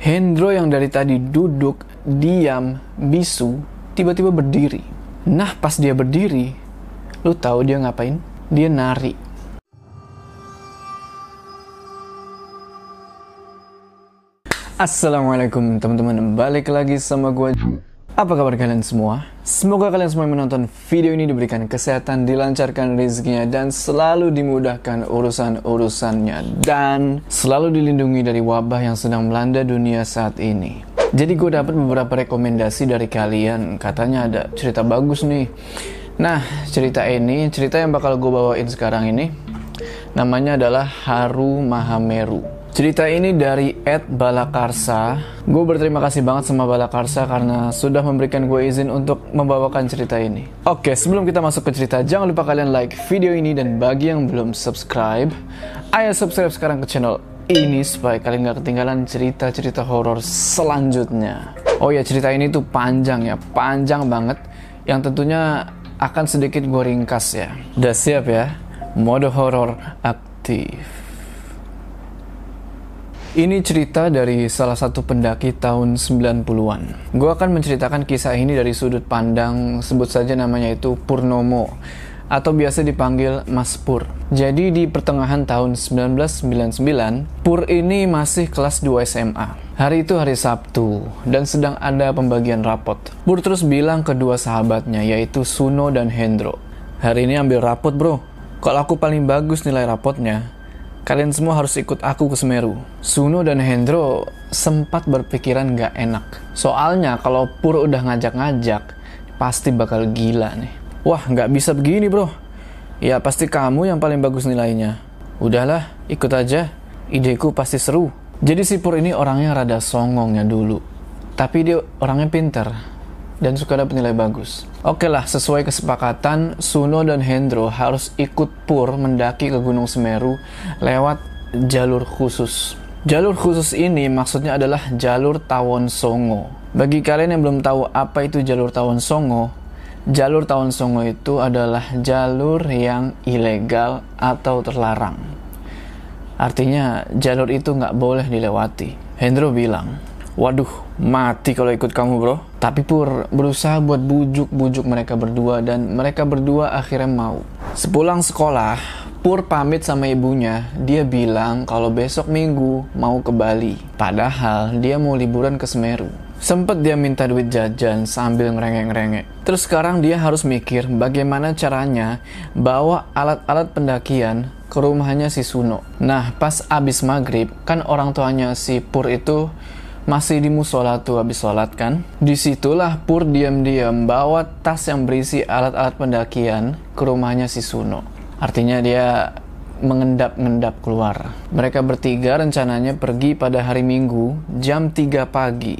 Hendro yang dari tadi duduk, diam, bisu, tiba-tiba berdiri. Nah, pas dia berdiri, lu tahu dia ngapain? Dia nari. Assalamualaikum teman-teman, balik lagi sama gue Apa kabar kalian semua? Semoga kalian semua yang menonton video ini diberikan kesehatan, dilancarkan rezekinya Dan selalu dimudahkan urusan-urusannya Dan selalu dilindungi dari wabah yang sedang melanda dunia saat ini. Jadi gue dapat beberapa rekomendasi dari kalian. Katanya ada cerita bagus nih. Nah, cerita ini, cerita yang bakal gue bawain sekarang ini Namanya adalah Haru Mahameru Cerita ini dari Ed Balakarsa. Gue berterima kasih banget sama Balakarsa karena sudah memberikan gue izin untuk membawakan cerita ini. Oke, sebelum kita masuk ke cerita, jangan lupa kalian like video ini dan bagi yang belum subscribe, ayo subscribe sekarang ke channel ini supaya kalian gak ketinggalan cerita-cerita horor selanjutnya. Oh ya, cerita ini tuh panjang ya, panjang banget. Yang tentunya akan sedikit gue ringkas ya. Udah siap ya? Mode horor aktif. Ini cerita dari salah satu pendaki tahun 90-an. Gue akan menceritakan kisah ini dari sudut pandang, sebut saja namanya itu Purnomo, atau biasa dipanggil Mas Pur. Jadi di pertengahan tahun 1999, Pur ini masih kelas 2 SMA. Hari itu hari Sabtu, dan sedang ada pembagian rapot. Pur terus bilang kedua sahabatnya, yaitu Suno dan Hendro. Hari ini ambil rapot bro, kalau aku paling bagus nilai rapotnya, Kalian semua harus ikut aku ke Semeru. Suno dan Hendro sempat berpikiran gak enak. Soalnya kalau Pur udah ngajak-ngajak, pasti bakal gila nih. Wah, gak bisa begini bro. Ya pasti kamu yang paling bagus nilainya. Udahlah, ikut aja. Ideku pasti seru. Jadi si Pur ini orangnya rada songongnya dulu. Tapi dia orangnya pinter dan suka dapat nilai bagus. Oke lah, sesuai kesepakatan, Suno dan Hendro harus ikut Pur mendaki ke Gunung Semeru lewat jalur khusus. Jalur khusus ini maksudnya adalah jalur Tawon Songo. Bagi kalian yang belum tahu apa itu jalur Tawon Songo, jalur Tawon Songo itu adalah jalur yang ilegal atau terlarang. Artinya jalur itu nggak boleh dilewati. Hendro bilang, waduh mati kalau ikut kamu bro. Tapi Pur berusaha buat bujuk-bujuk mereka berdua dan mereka berdua akhirnya mau. Sepulang sekolah, Pur pamit sama ibunya. Dia bilang kalau besok minggu mau ke Bali. Padahal dia mau liburan ke Semeru. Sempet dia minta duit jajan sambil ngerengek-ngerengek. Terus sekarang dia harus mikir bagaimana caranya bawa alat-alat pendakian ke rumahnya si Suno. Nah, pas abis maghrib, kan orang tuanya si Pur itu masih di musola tuh habis sholat kan. Di situlah Pur diam-diam bawa tas yang berisi alat-alat pendakian ke rumahnya si Suno. Artinya dia mengendap-ngendap keluar. Mereka bertiga rencananya pergi pada hari Minggu jam 3 pagi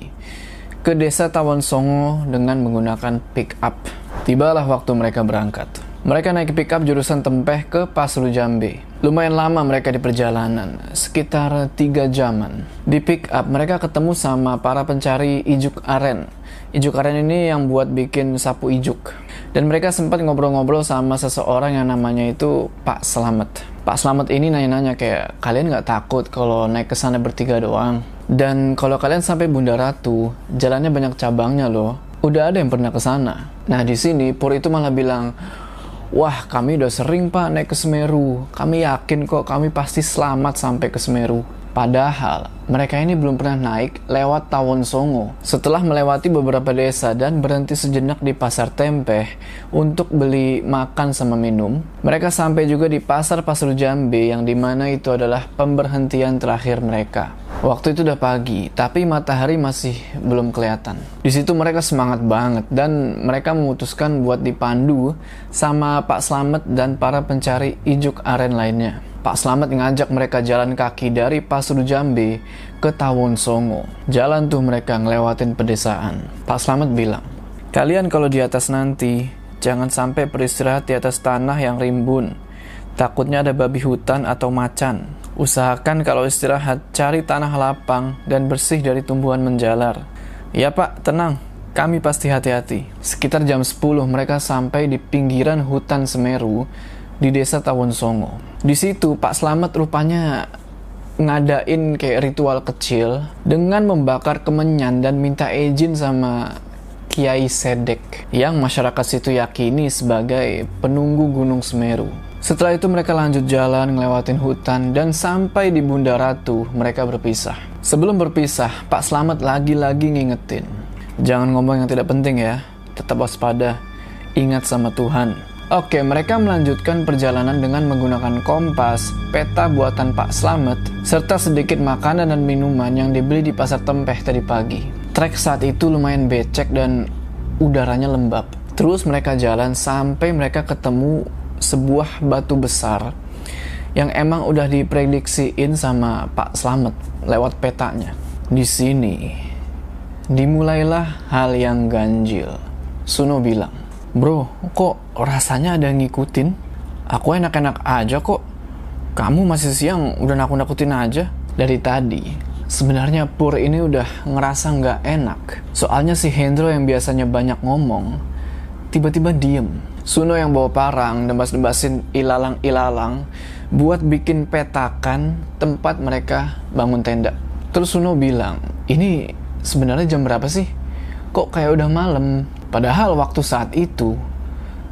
ke desa Tawon Songo dengan menggunakan pick up. Tibalah waktu mereka berangkat. Mereka naik pick up jurusan Tempeh ke Pasru Jambe. Lumayan lama mereka di perjalanan, sekitar 3 jaman. Di pick up, mereka ketemu sama para pencari ijuk aren. Ijuk aren ini yang buat bikin sapu ijuk. Dan mereka sempat ngobrol-ngobrol sama seseorang yang namanya itu Pak Slamet. Pak Slamet ini nanya-nanya kayak, kalian nggak takut kalau naik ke sana bertiga doang? Dan kalau kalian sampai Bunda Ratu, jalannya banyak cabangnya loh. Udah ada yang pernah ke sana. Nah di sini Pur itu malah bilang, Wah, kami udah sering pak naik ke Semeru. Kami yakin kok kami pasti selamat sampai ke Semeru. Padahal mereka ini belum pernah naik lewat Tawon Songo. Setelah melewati beberapa desa dan berhenti sejenak di pasar Tempeh untuk beli makan sama minum, mereka sampai juga di pasar Pasar Jambe yang di mana itu adalah pemberhentian terakhir mereka. Waktu itu udah pagi, tapi matahari masih belum kelihatan. Di situ mereka semangat banget dan mereka memutuskan buat dipandu sama Pak Slamet dan para pencari ijuk aren lainnya. Pak Slamet ngajak mereka jalan kaki dari Pasuru Jambi ke Tawon Songo. Jalan tuh mereka ngelewatin pedesaan. Pak Slamet bilang, Kalian kalau di atas nanti, jangan sampai beristirahat di atas tanah yang rimbun. Takutnya ada babi hutan atau macan. Usahakan kalau istirahat cari tanah lapang dan bersih dari tumbuhan menjalar. Ya pak, tenang, kami pasti hati-hati. Sekitar jam 10 mereka sampai di pinggiran hutan Semeru di desa Tawon Songo. Di situ Pak Slamet rupanya ngadain kayak ritual kecil dengan membakar kemenyan dan minta izin sama Kiai Sedek yang masyarakat situ yakini sebagai penunggu Gunung Semeru. Setelah itu mereka lanjut jalan ngelewatin hutan dan sampai di Bunda Ratu mereka berpisah. Sebelum berpisah, Pak Slamet lagi-lagi ngingetin. Jangan ngomong yang tidak penting ya, tetap waspada, ingat sama Tuhan. Oke, mereka melanjutkan perjalanan dengan menggunakan kompas, peta buatan Pak Slamet, serta sedikit makanan dan minuman yang dibeli di pasar Tempeh tadi pagi. Trek saat itu lumayan becek dan udaranya lembab. Terus mereka jalan sampai mereka ketemu sebuah batu besar yang emang udah diprediksiin sama Pak Slamet lewat petanya. Di sini dimulailah hal yang ganjil. Suno bilang, Bro, kok rasanya ada yang ngikutin? Aku enak-enak aja kok. Kamu masih siang udah nakut-nakutin aja. Dari tadi, sebenarnya Pur ini udah ngerasa nggak enak. Soalnya si Hendro yang biasanya banyak ngomong, tiba-tiba diem. Suno yang bawa parang, dembas-dembasin ilalang-ilalang, buat bikin petakan tempat mereka bangun tenda. Terus Suno bilang, ini sebenarnya jam berapa sih? Kok kayak udah malam? Padahal waktu saat itu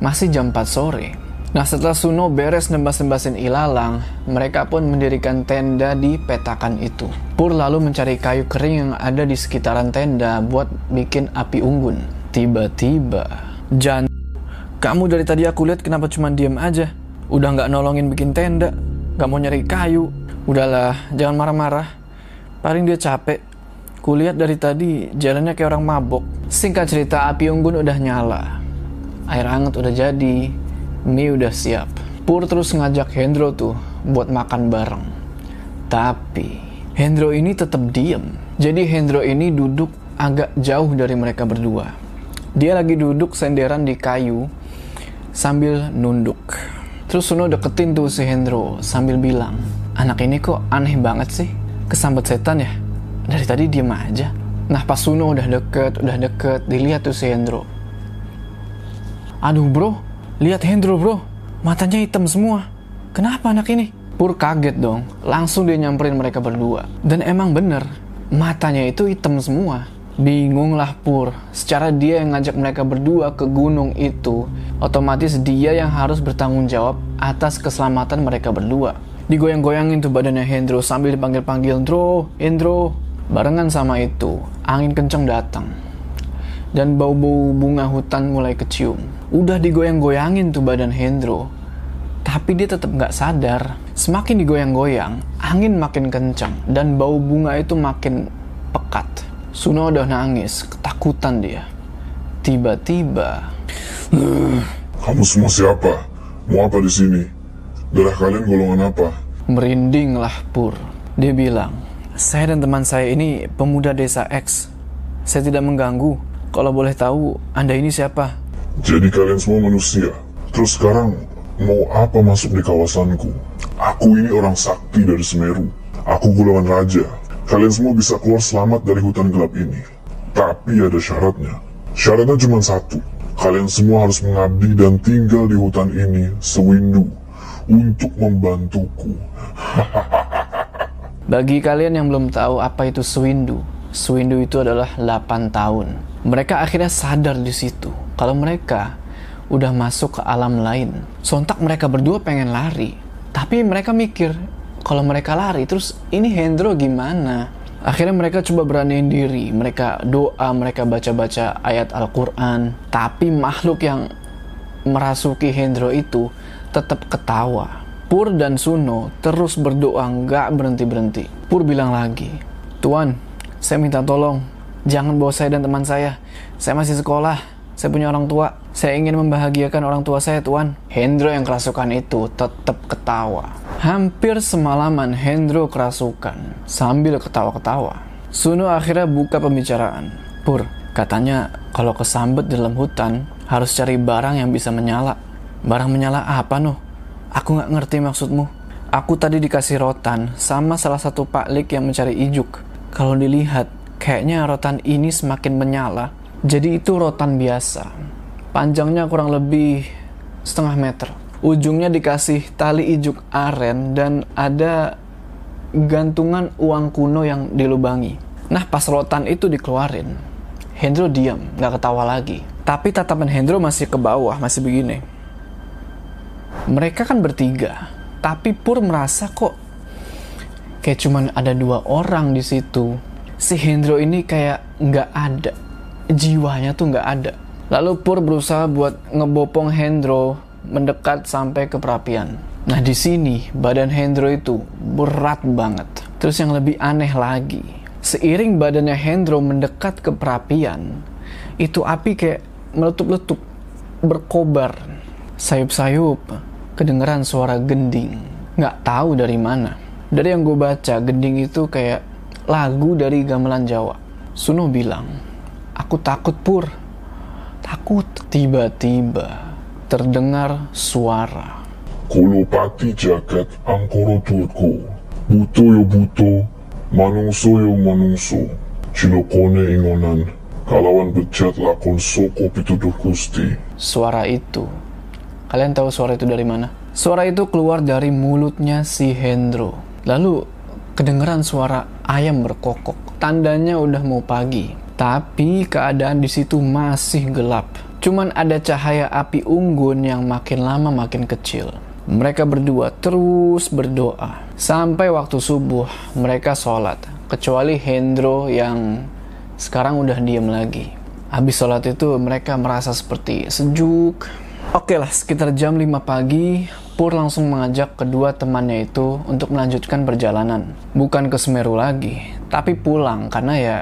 masih jam 4 sore. Nah setelah Suno beres nembas-nembasin ilalang, mereka pun mendirikan tenda di petakan itu. Pur lalu mencari kayu kering yang ada di sekitaran tenda buat bikin api unggun. Tiba-tiba, Jan, kamu dari tadi aku lihat kenapa cuma diem aja? Udah nggak nolongin bikin tenda, nggak mau nyari kayu. Udahlah, jangan marah-marah. Paling dia capek. Kulihat dari tadi jalannya kayak orang mabok. Singkat cerita, api unggun udah nyala. Air hangat udah jadi, mie udah siap. Pur terus ngajak Hendro tuh buat makan bareng. Tapi, Hendro ini tetap diem. Jadi Hendro ini duduk agak jauh dari mereka berdua. Dia lagi duduk senderan di kayu sambil nunduk. Terus Suno deketin tuh si Hendro sambil bilang, anak ini kok aneh banget sih, kesambet setan ya? Dari tadi diem aja. Nah pas Suno udah deket, udah deket, dilihat tuh si Hendro. Aduh bro, lihat Hendro bro, matanya hitam semua. Kenapa anak ini? Pur kaget dong, langsung dia nyamperin mereka berdua. Dan emang bener, matanya itu hitam semua. Bingung lah Pur, secara dia yang ngajak mereka berdua ke gunung itu, otomatis dia yang harus bertanggung jawab atas keselamatan mereka berdua. Digoyang-goyangin tuh badannya Hendro sambil dipanggil-panggil, Hendro, Hendro, Barengan sama itu, angin kenceng datang. Dan bau-bau bunga hutan mulai kecium. Udah digoyang-goyangin tuh badan Hendro. Tapi dia tetap nggak sadar. Semakin digoyang-goyang, angin makin kencang. Dan bau bunga itu makin pekat. Suno udah nangis, ketakutan dia. Tiba-tiba... Kamu semua siapa? Mau apa di sini? Darah kalian golongan apa? Merindinglah Pur. Dia bilang, saya dan teman saya ini pemuda desa X. Saya tidak mengganggu. Kalau boleh tahu, Anda ini siapa? Jadi kalian semua manusia. Terus sekarang mau apa masuk di kawasanku? Aku ini orang sakti dari Semeru. Aku golongan raja. Kalian semua bisa keluar selamat dari hutan gelap ini. Tapi ada syaratnya. Syaratnya cuma satu. Kalian semua harus mengabdi dan tinggal di hutan ini sewindu untuk membantuku. Bagi kalian yang belum tahu apa itu Swindu, Swindu itu adalah 8 tahun. Mereka akhirnya sadar di situ kalau mereka udah masuk ke alam lain. Sontak mereka berdua pengen lari, tapi mereka mikir kalau mereka lari terus ini Hendro gimana? Akhirnya mereka coba beraniin diri, mereka doa, mereka baca-baca ayat Al-Quran. Tapi makhluk yang merasuki Hendro itu tetap ketawa. Pur dan Suno terus berdoa nggak berhenti-berhenti. Pur bilang lagi, Tuan, saya minta tolong, jangan bawa saya dan teman saya. Saya masih sekolah, saya punya orang tua. Saya ingin membahagiakan orang tua saya, Tuan. Hendro yang kerasukan itu tetap ketawa. Hampir semalaman Hendro kerasukan sambil ketawa-ketawa. Suno akhirnya buka pembicaraan. Pur, katanya kalau kesambet dalam hutan harus cari barang yang bisa menyala. Barang menyala apa, noh? Aku nggak ngerti maksudmu. Aku tadi dikasih rotan sama salah satu paklik yang mencari ijuk. Kalau dilihat, kayaknya rotan ini semakin menyala. Jadi itu rotan biasa. Panjangnya kurang lebih setengah meter. Ujungnya dikasih tali ijuk aren dan ada gantungan uang kuno yang dilubangi. Nah pas rotan itu dikeluarin, Hendro diam, nggak ketawa lagi. Tapi tatapan Hendro masih ke bawah, masih begini. Mereka kan bertiga, tapi Pur merasa kok kayak cuman ada dua orang di situ. Si Hendro ini kayak nggak ada, jiwanya tuh nggak ada. Lalu Pur berusaha buat ngebopong Hendro mendekat sampai ke perapian. Nah di sini badan Hendro itu berat banget. Terus yang lebih aneh lagi, seiring badannya Hendro mendekat ke perapian, itu api kayak meletup-letup, berkobar, sayup-sayup, kedengeran suara gending. Nggak tahu dari mana. Dari yang gue baca, gending itu kayak lagu dari gamelan Jawa. Suno bilang, aku takut pur, takut. Tiba-tiba terdengar suara. Kolopati jagat angkoro turko. Buto yo buto, manungso yo manungso. Cilokone ingonan, kalawan bejat lakon soko pituduh gusti. Suara itu, kalian tahu suara itu dari mana? Suara itu keluar dari mulutnya si Hendro. Lalu kedengeran suara ayam berkokok. Tandanya udah mau pagi. Tapi keadaan di situ masih gelap. Cuman ada cahaya api unggun yang makin lama makin kecil. Mereka berdua terus berdoa. Sampai waktu subuh mereka sholat. Kecuali Hendro yang sekarang udah diem lagi. Habis sholat itu mereka merasa seperti sejuk. Oke lah, sekitar jam 5 pagi, Pur langsung mengajak kedua temannya itu untuk melanjutkan perjalanan. Bukan ke Semeru lagi, tapi pulang karena ya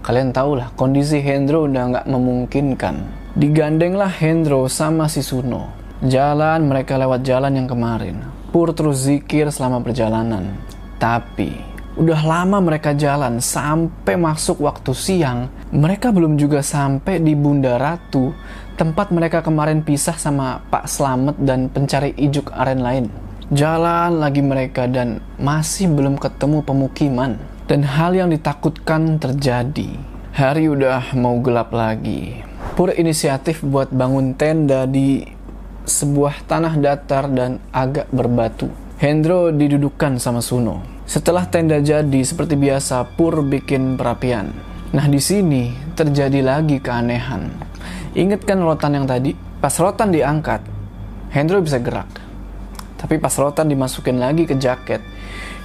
kalian tahu lah kondisi Hendro udah nggak memungkinkan. Digandenglah Hendro sama si Suno. Jalan mereka lewat jalan yang kemarin. Pur terus zikir selama perjalanan. Tapi, udah lama mereka jalan sampai masuk waktu siang. Mereka belum juga sampai di Bunda Ratu, tempat mereka kemarin pisah sama Pak Slamet dan pencari ijuk aren lain. Jalan lagi mereka dan masih belum ketemu pemukiman. Dan hal yang ditakutkan terjadi. Hari udah mau gelap lagi. Pur inisiatif buat bangun tenda di sebuah tanah datar dan agak berbatu. Hendro didudukkan sama Suno. Setelah tenda jadi, seperti biasa, Pur bikin perapian. Nah, di sini terjadi lagi keanehan. Ingat kan rotan yang tadi? Pas rotan diangkat, Hendro bisa gerak. Tapi pas rotan dimasukin lagi ke jaket,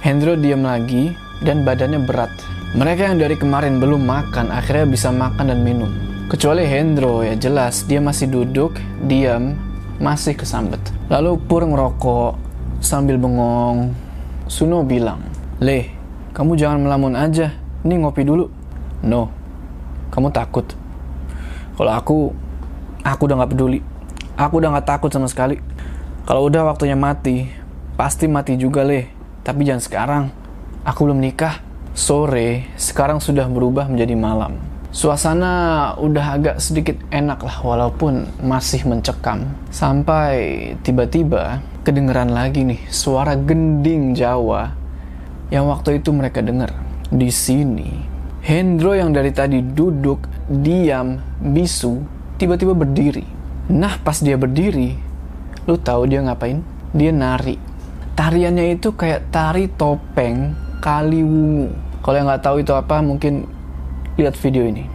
Hendro diam lagi dan badannya berat. Mereka yang dari kemarin belum makan, akhirnya bisa makan dan minum. Kecuali Hendro, ya jelas dia masih duduk, diam, masih kesambet. Lalu Pur ngerokok sambil bengong. Suno bilang, Leh, kamu jangan melamun aja. Ini ngopi dulu. No, kamu takut. Kalau aku, aku udah gak peduli. Aku udah gak takut sama sekali. Kalau udah waktunya mati, pasti mati juga leh. Tapi jangan sekarang. Aku belum nikah. Sore, sekarang sudah berubah menjadi malam. Suasana udah agak sedikit enak lah walaupun masih mencekam. Sampai tiba-tiba kedengeran lagi nih suara gending Jawa yang waktu itu mereka dengar. Di sini, Hendro yang dari tadi duduk, diam, bisu, tiba-tiba berdiri. Nah pas dia berdiri, lu tahu dia ngapain? Dia nari. Tariannya itu kayak tari topeng kali wungu. Kalau yang nggak tahu itu apa, mungkin lihat video ini.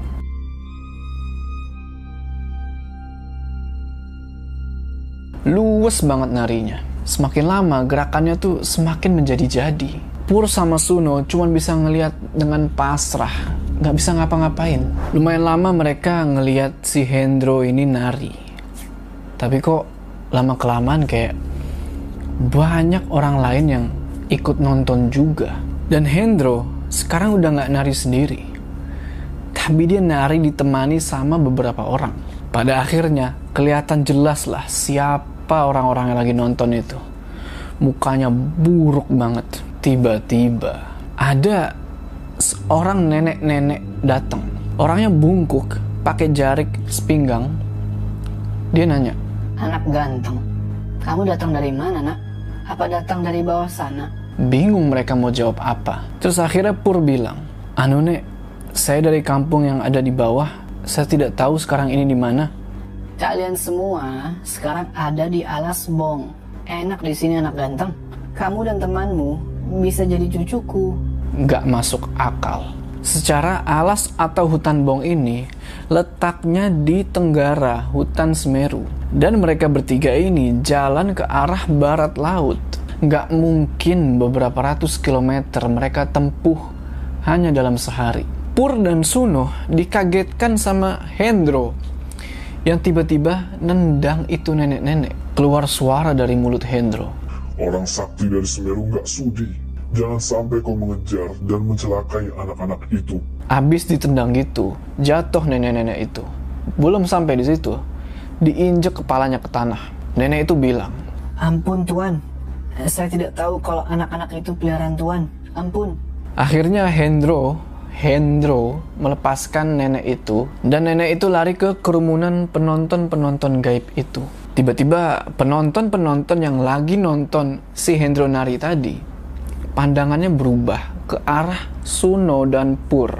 Luwes banget narinya. Semakin lama gerakannya tuh semakin menjadi-jadi. Pur sama Suno cuman bisa ngeliat dengan pasrah, nggak bisa ngapa-ngapain. Lumayan lama mereka ngeliat si Hendro ini nari. Tapi kok lama kelamaan kayak banyak orang lain yang ikut nonton juga. Dan Hendro sekarang udah nggak nari sendiri. Tapi dia nari ditemani sama beberapa orang. Pada akhirnya kelihatan jelas lah siapa orang-orang yang lagi nonton itu. Mukanya buruk banget. Tiba-tiba ada seorang nenek-nenek datang. Orangnya bungkuk, pakai jarik sepinggang. Dia nanya, Anak ganteng, kamu datang dari mana nak? Apa datang dari bawah sana? bingung mereka mau jawab apa. Terus akhirnya Pur bilang, Anu nek, saya dari kampung yang ada di bawah. Saya tidak tahu sekarang ini di mana. Kalian semua sekarang ada di alas bong. Enak di sini anak ganteng. Kamu dan temanmu bisa jadi cucuku. Nggak masuk akal. Secara alas atau hutan bong ini letaknya di tenggara hutan Semeru. Dan mereka bertiga ini jalan ke arah barat laut. Nggak mungkin beberapa ratus kilometer mereka tempuh hanya dalam sehari. Pur dan Suno dikagetkan sama Hendro yang tiba-tiba nendang itu nenek-nenek. Keluar suara dari mulut Hendro. Orang sakti dari Semeru nggak sudi. Jangan sampai kau mengejar dan mencelakai anak-anak itu. Abis ditendang gitu, jatuh nenek-nenek itu. Belum sampai di situ, diinjek kepalanya ke tanah. Nenek itu bilang, Ampun tuan, saya tidak tahu kalau anak-anak itu peliharaan tuan. Ampun. Akhirnya Hendro, Hendro melepaskan nenek itu dan nenek itu lari ke kerumunan penonton-penonton gaib itu. Tiba-tiba penonton-penonton yang lagi nonton si Hendro nari tadi, pandangannya berubah ke arah Suno dan Pur,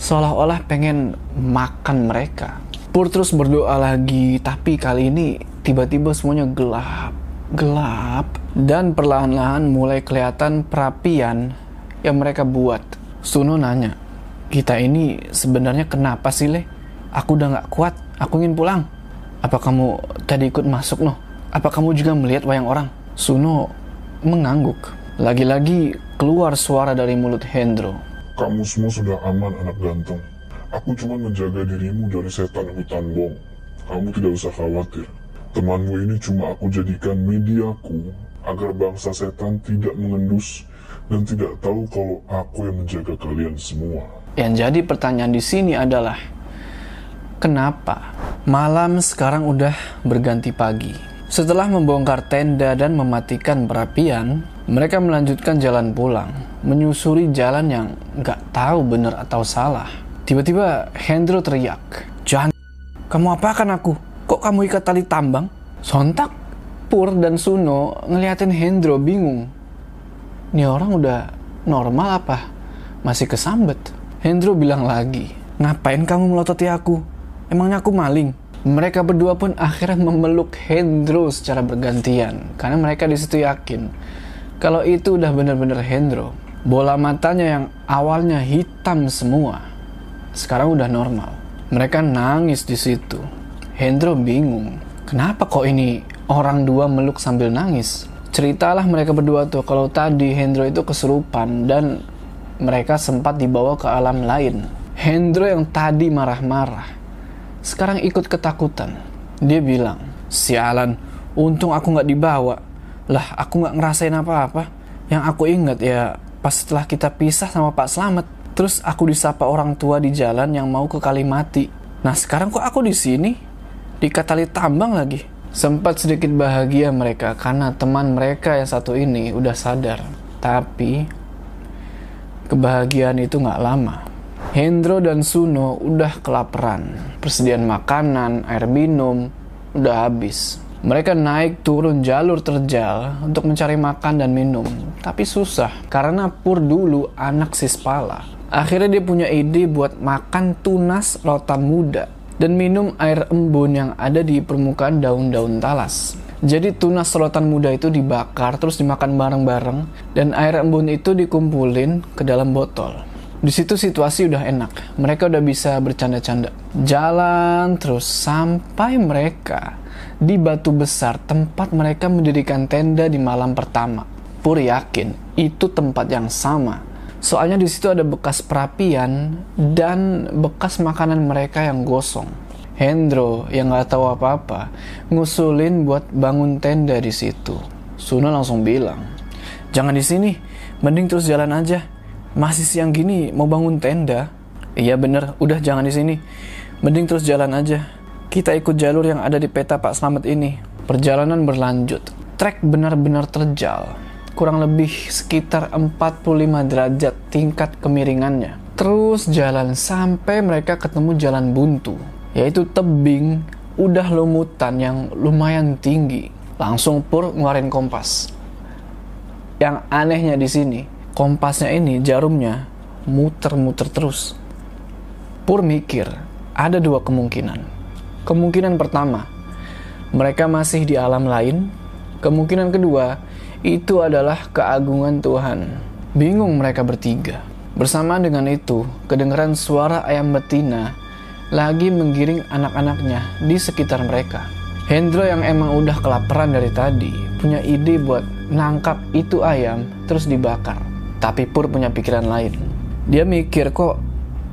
seolah-olah pengen makan mereka. Pur terus berdoa lagi, tapi kali ini tiba-tiba semuanya gelap, gelap, dan perlahan-lahan mulai kelihatan perapian yang mereka buat. Suno nanya, kita ini sebenarnya kenapa sih, Le? Aku udah nggak kuat, aku ingin pulang. Apa kamu tadi ikut masuk, noh? Apa kamu juga melihat wayang orang? Suno mengangguk. Lagi-lagi keluar suara dari mulut Hendro. Kamu semua sudah aman anak ganteng. Aku cuma menjaga dirimu dari setan hutan bong. Kamu tidak usah khawatir. Temanmu ini cuma aku jadikan mediaku agar bangsa setan tidak mengendus dan tidak tahu kalau aku yang menjaga kalian semua. Yang jadi pertanyaan di sini adalah kenapa malam sekarang udah berganti pagi? Setelah membongkar tenda dan mematikan perapian, mereka melanjutkan jalan pulang, menyusuri jalan yang nggak tahu benar atau salah. Tiba-tiba Hendro teriak, Jangan, kamu apakan aku? Kok kamu ikat tali tambang? Sontak, Pur dan Suno ngeliatin Hendro bingung. Ini orang udah normal apa? Masih kesambet? Hendro bilang lagi, ngapain kamu melototi aku? Emangnya aku maling? Mereka berdua pun akhirnya memeluk Hendro secara bergantian karena mereka di situ yakin kalau itu udah bener-bener Hendro. Bola matanya yang awalnya hitam semua sekarang udah normal. Mereka nangis di situ. Hendro bingung, kenapa kok ini orang dua meluk sambil nangis? Ceritalah mereka berdua tuh kalau tadi Hendro itu kesurupan dan mereka sempat dibawa ke alam lain. Hendro yang tadi marah-marah sekarang ikut ketakutan. Dia bilang, sialan, untung aku nggak dibawa. Lah, aku nggak ngerasain apa-apa. Yang aku ingat ya pas setelah kita pisah sama Pak Slamet. Terus aku disapa orang tua di jalan yang mau ke Kalimati. Nah sekarang kok aku di sini? Di Katali Tambang lagi. Sempat sedikit bahagia mereka karena teman mereka yang satu ini udah sadar. Tapi kebahagiaan itu nggak lama. Hendro dan Suno udah kelaparan. Persediaan makanan, air minum, udah habis. Mereka naik turun jalur terjal untuk mencari makan dan minum. Tapi susah, karena Pur dulu anak Sispala. Akhirnya dia punya ide buat makan tunas rotan muda dan minum air embun yang ada di permukaan daun-daun talas. Jadi tunas rotan muda itu dibakar terus dimakan bareng-bareng dan air embun itu dikumpulin ke dalam botol. Di situ situasi udah enak. Mereka udah bisa bercanda-canda. Jalan terus sampai mereka di batu besar tempat mereka mendirikan tenda di malam pertama. Pur yakin itu tempat yang sama. Soalnya di situ ada bekas perapian dan bekas makanan mereka yang gosong. Hendro yang nggak tahu apa-apa ngusulin buat bangun tenda di situ. Suno langsung bilang, jangan di sini, mending terus jalan aja. Masih siang gini mau bangun tenda? Iya bener, udah jangan di sini. Mending terus jalan aja. Kita ikut jalur yang ada di peta Pak Slamet ini. Perjalanan berlanjut. Trek benar-benar terjal. Kurang lebih sekitar 45 derajat tingkat kemiringannya. Terus jalan sampai mereka ketemu jalan buntu. Yaitu tebing, udah lumutan yang lumayan tinggi. Langsung Pur ngeluarin kompas. Yang anehnya di sini, kompasnya ini jarumnya muter-muter terus. Pur mikir, ada dua kemungkinan. Kemungkinan pertama, mereka masih di alam lain. Kemungkinan kedua, itu adalah keagungan Tuhan Bingung mereka bertiga. Bersamaan dengan itu, kedengaran suara ayam betina lagi menggiring anak-anaknya di sekitar mereka. Hendro yang emang udah kelaparan dari tadi punya ide buat nangkap itu ayam terus dibakar. Tapi Pur punya pikiran lain. Dia mikir kok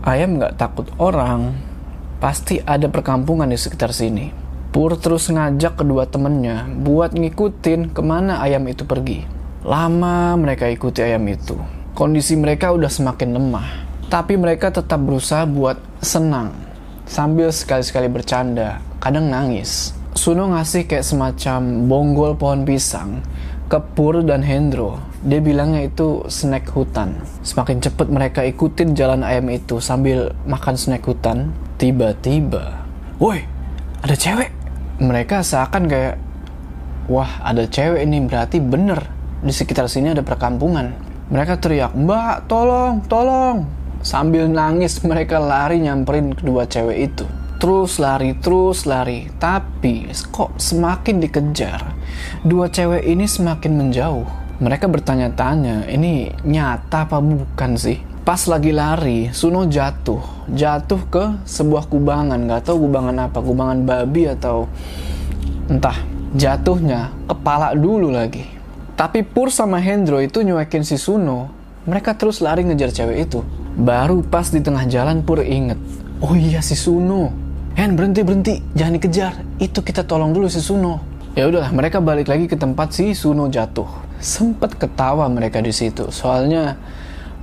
ayam nggak takut orang, pasti ada perkampungan di sekitar sini. Pur terus ngajak kedua temennya buat ngikutin ke mana ayam itu pergi. Lama mereka ikuti ayam itu. Kondisi mereka udah semakin lemah. Tapi mereka tetap berusaha buat senang. Sambil sekali-sekali bercanda, kadang nangis. Suno ngasih kayak semacam bonggol pohon pisang ke Pur dan Hendro. Dia bilangnya itu snack hutan. Semakin cepat mereka ikutin jalan ayam itu sambil makan snack hutan, tiba-tiba, woi, ada cewek. Mereka seakan kayak, wah ada cewek ini berarti bener di sekitar sini ada perkampungan. Mereka teriak, mbak tolong, tolong. Sambil nangis mereka lari nyamperin kedua cewek itu. Terus lari, terus lari. Tapi kok semakin dikejar, dua cewek ini semakin menjauh. Mereka bertanya-tanya, ini nyata apa bukan sih? Pas lagi lari, Suno jatuh. Jatuh ke sebuah kubangan. Gak tahu kubangan apa, kubangan babi atau entah. Jatuhnya kepala dulu lagi. Tapi Pur sama Hendro itu nyuekin si Suno. Mereka terus lari ngejar cewek itu. Baru pas di tengah jalan Pur inget. Oh iya si Suno. Hen berhenti berhenti, jangan dikejar. Itu kita tolong dulu si Suno. Ya udahlah, mereka balik lagi ke tempat si Suno jatuh. Sempet ketawa mereka di situ. Soalnya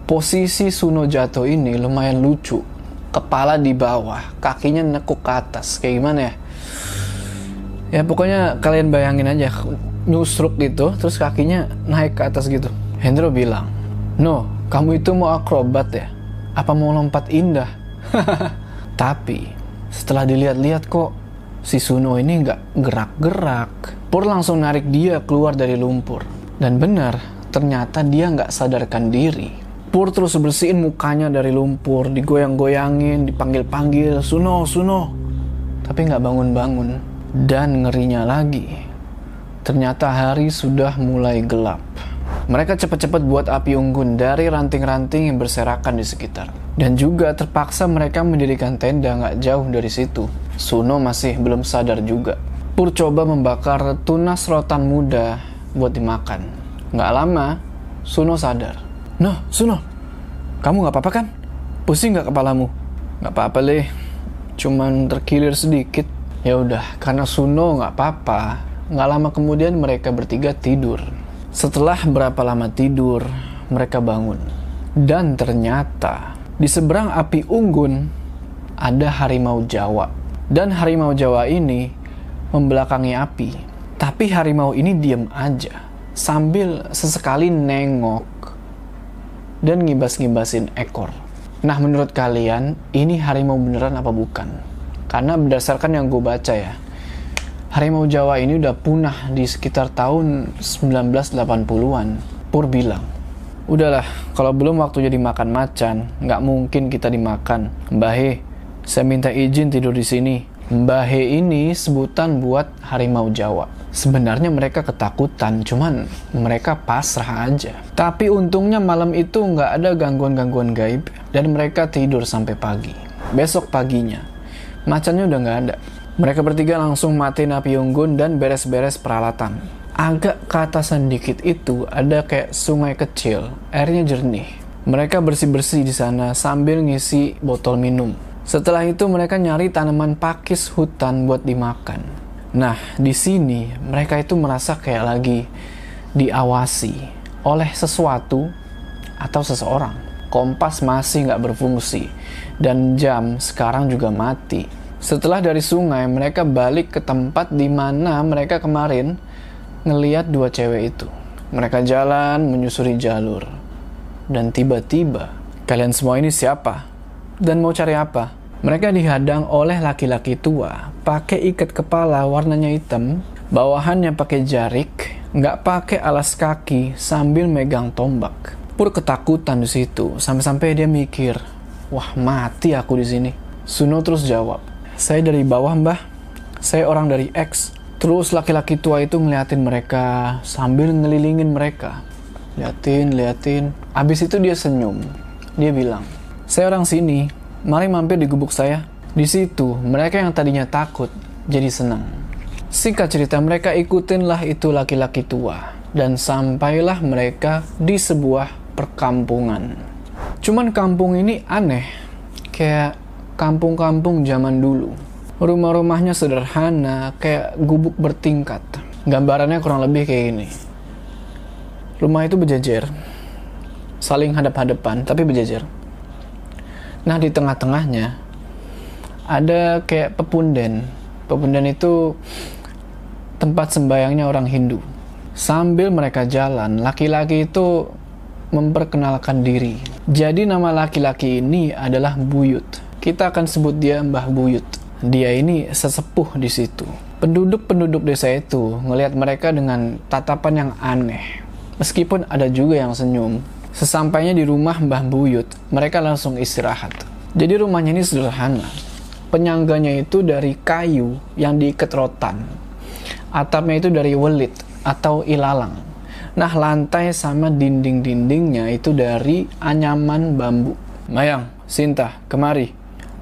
posisi Suno jatuh ini lumayan lucu. Kepala di bawah, kakinya nekuk ke atas. Kayak gimana ya? Ya pokoknya kalian bayangin aja nyusruk gitu, terus kakinya naik ke atas gitu. Hendro bilang, No, kamu itu mau akrobat ya? Apa mau lompat indah? Tapi setelah dilihat-lihat kok si Suno ini nggak gerak-gerak. Pur langsung narik dia keluar dari lumpur. Dan benar, ternyata dia nggak sadarkan diri. Pur terus bersihin mukanya dari lumpur, digoyang-goyangin, dipanggil-panggil, Suno, Suno. Tapi nggak bangun-bangun. Dan ngerinya lagi, ternyata hari sudah mulai gelap. Mereka cepat-cepat buat api unggun dari ranting-ranting yang berserakan di sekitar. Dan juga terpaksa mereka mendirikan tenda nggak jauh dari situ. Suno masih belum sadar juga. Pur coba membakar tunas rotan muda buat dimakan. Nggak lama, Suno sadar. Noh, Suno, kamu nggak apa-apa kan? Pusing nggak kepalamu? Nggak apa-apa, leh. Cuman terkilir sedikit. Ya udah, karena Suno nggak apa-apa. Nggak lama kemudian mereka bertiga tidur. Setelah berapa lama tidur, mereka bangun. Dan ternyata di seberang api unggun ada harimau Jawa. Dan harimau Jawa ini membelakangi api. Tapi harimau ini diam aja sambil sesekali nengok dan ngibas-ngibasin ekor. Nah menurut kalian ini harimau beneran apa bukan? Karena berdasarkan yang gue baca ya, harimau Jawa ini udah punah di sekitar tahun 1980-an. Pur bilang, udahlah kalau belum waktunya dimakan macan, nggak mungkin kita dimakan. Mbah He, saya minta izin tidur di sini. Mbah He ini sebutan buat harimau Jawa. Sebenarnya mereka ketakutan, cuman mereka pasrah aja. Tapi untungnya malam itu nggak ada gangguan-gangguan gaib dan mereka tidur sampai pagi. Besok paginya, macannya udah nggak ada. Mereka bertiga langsung matiin api unggun dan beres-beres peralatan. Agak ke atasan dikit itu ada kayak sungai kecil, airnya jernih. Mereka bersih-bersih di sana sambil ngisi botol minum. Setelah itu mereka nyari tanaman pakis hutan buat dimakan. Nah, di sini mereka itu merasa kayak lagi diawasi oleh sesuatu atau seseorang. Kompas masih nggak berfungsi dan jam sekarang juga mati. Setelah dari sungai, mereka balik ke tempat di mana mereka kemarin ngeliat dua cewek itu. Mereka jalan menyusuri jalur. Dan tiba-tiba, kalian semua ini siapa? Dan mau cari apa? Mereka dihadang oleh laki-laki tua, pakai ikat kepala warnanya hitam, bawahannya pakai jarik, nggak pakai alas kaki sambil megang tombak. Pur ketakutan di situ, sampai-sampai dia mikir, wah mati aku di sini. Suno terus jawab, saya dari bawah mbah, saya orang dari X. Terus laki-laki tua itu ngeliatin mereka sambil ngelilingin mereka. liatin, liatin. Abis itu dia senyum. Dia bilang, saya orang sini, mari mampir di gubuk saya. Di situ, mereka yang tadinya takut jadi senang. Singkat cerita, mereka ikutinlah itu laki-laki tua. Dan sampailah mereka di sebuah perkampungan. Cuman kampung ini aneh, kayak kampung-kampung zaman dulu. Rumah-rumahnya sederhana, kayak gubuk bertingkat. Gambarannya kurang lebih kayak gini. Rumah itu berjejer, saling hadap-hadapan, tapi berjejer. Nah, di tengah-tengahnya ada kayak pepunden. Pepunden itu tempat sembayangnya orang Hindu. Sambil mereka jalan, laki-laki itu memperkenalkan diri. Jadi nama laki-laki ini adalah Buyut. Kita akan sebut dia Mbah Buyut. Dia ini sesepuh di situ. Penduduk-penduduk desa itu ngelihat mereka dengan tatapan yang aneh. Meskipun ada juga yang senyum. Sesampainya di rumah Mbah Buyut, mereka langsung istirahat. Jadi rumahnya ini sederhana. Penyangganya itu dari kayu yang diikat rotan. Atapnya itu dari welit atau ilalang. Nah, lantai sama dinding-dindingnya itu dari anyaman bambu. Mayang, Sinta, kemari.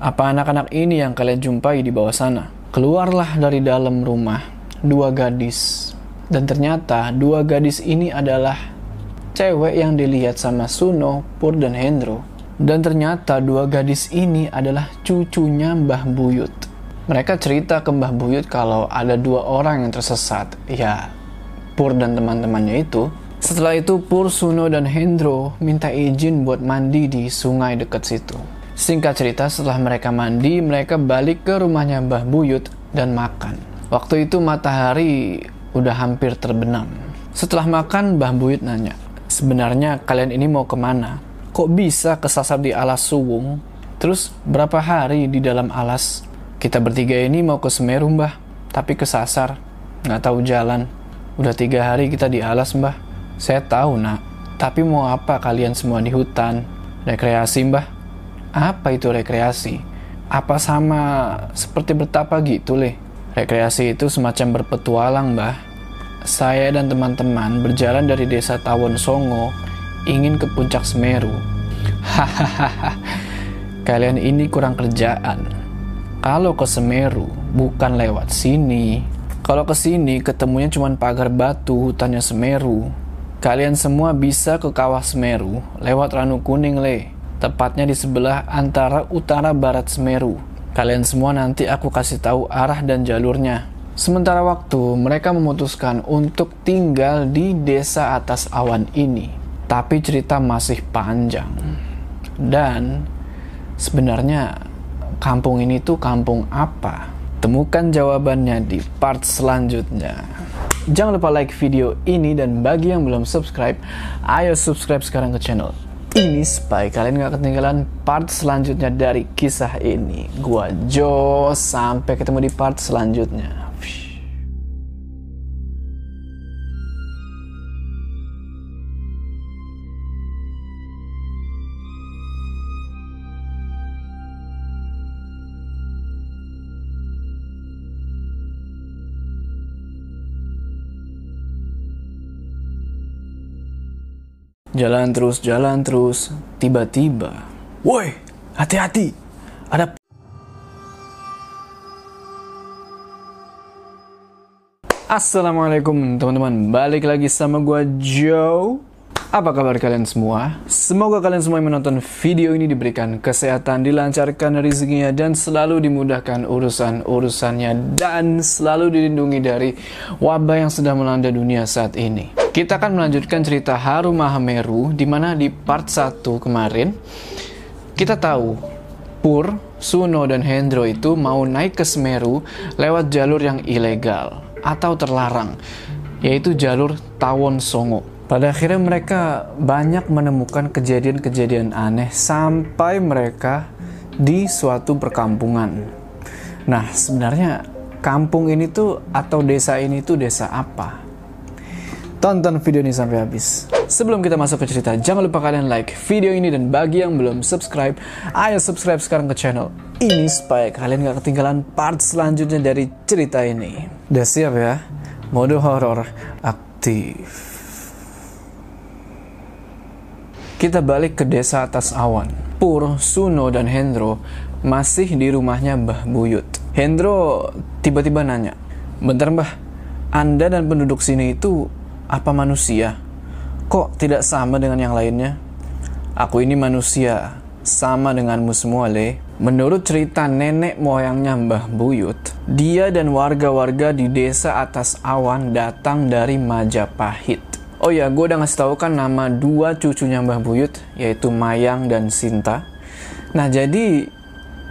Apa anak-anak ini yang kalian jumpai di bawah sana? Keluarlah dari dalam rumah dua gadis. Dan ternyata dua gadis ini adalah cewek yang dilihat sama Suno, Pur, dan Hendro. Dan ternyata dua gadis ini adalah cucunya Mbah Buyut. Mereka cerita ke Mbah Buyut kalau ada dua orang yang tersesat. Ya, Pur dan teman-temannya itu. Setelah itu Pur, Suno, dan Hendro minta izin buat mandi di sungai dekat situ. Singkat cerita, setelah mereka mandi, mereka balik ke rumahnya Mbah Buyut dan makan. Waktu itu matahari udah hampir terbenam. Setelah makan, Mbah Buyut nanya, sebenarnya kalian ini mau ke mana? Kok bisa kesasar di alas suwung? Terus berapa hari di dalam alas? Kita bertiga ini mau ke Semeru, Mbah, tapi kesasar. Nggak tahu jalan. Udah tiga hari kita di alas, Mbah. Saya tahu, nak. Tapi mau apa kalian semua di hutan? Rekreasi, Mbah? Apa itu rekreasi? Apa sama seperti bertapa gitu, Le? Rekreasi itu semacam berpetualang, Mbah. Saya dan teman-teman berjalan dari desa Tawon Songo ingin ke puncak Semeru. Hahaha, kalian ini kurang kerjaan. Kalau ke Semeru, bukan lewat sini. Kalau ke sini, ketemunya cuma pagar batu hutannya Semeru. Kalian semua bisa ke kawah Semeru lewat Ranu Kuning, Le. Tepatnya di sebelah antara utara barat Semeru. Kalian semua nanti aku kasih tahu arah dan jalurnya. Sementara waktu, mereka memutuskan untuk tinggal di desa atas awan ini. Tapi cerita masih panjang. Dan sebenarnya kampung ini tuh kampung apa? Temukan jawabannya di part selanjutnya. Jangan lupa like video ini dan bagi yang belum subscribe, ayo subscribe sekarang ke channel ini supaya kalian gak ketinggalan part selanjutnya dari kisah ini. Gua Jo, sampai ketemu di part selanjutnya. Jalan terus, jalan terus. Tiba-tiba, woi, hati-hati. Ada Assalamualaikum teman-teman, balik lagi sama gua Joe. Apa kabar kalian semua? Semoga kalian semua yang menonton video ini diberikan kesehatan, dilancarkan rezekinya, dan selalu dimudahkan urusan-urusannya, dan selalu dilindungi dari wabah yang sedang melanda dunia saat ini. Kita akan melanjutkan cerita Haru Mahameru, di mana di part 1 kemarin, kita tahu Pur, Suno, dan Hendro itu mau naik ke Semeru lewat jalur yang ilegal atau terlarang, yaitu jalur Tawon Songo. Pada akhirnya mereka banyak menemukan kejadian-kejadian aneh sampai mereka di suatu perkampungan. Nah, sebenarnya kampung ini tuh atau desa ini tuh desa apa? Tonton video ini sampai habis. Sebelum kita masuk ke cerita, jangan lupa kalian like video ini dan bagi yang belum subscribe, ayo subscribe sekarang ke channel ini supaya kalian gak ketinggalan part selanjutnya dari cerita ini. Udah siap ya? Mode horor aktif. Kita balik ke desa atas awan. Pur, Suno, dan Hendro masih di rumahnya Mbah Buyut. Hendro tiba-tiba nanya, Bentar Mbah, Anda dan penduduk sini itu apa manusia? Kok tidak sama dengan yang lainnya? Aku ini manusia, sama denganmu semua, Le. Menurut cerita nenek moyangnya Mbah Buyut, dia dan warga-warga di desa atas awan datang dari Majapahit. Oh ya, gue udah ngasih tau kan nama dua cucunya Mbah Buyut, yaitu Mayang dan Sinta. Nah, jadi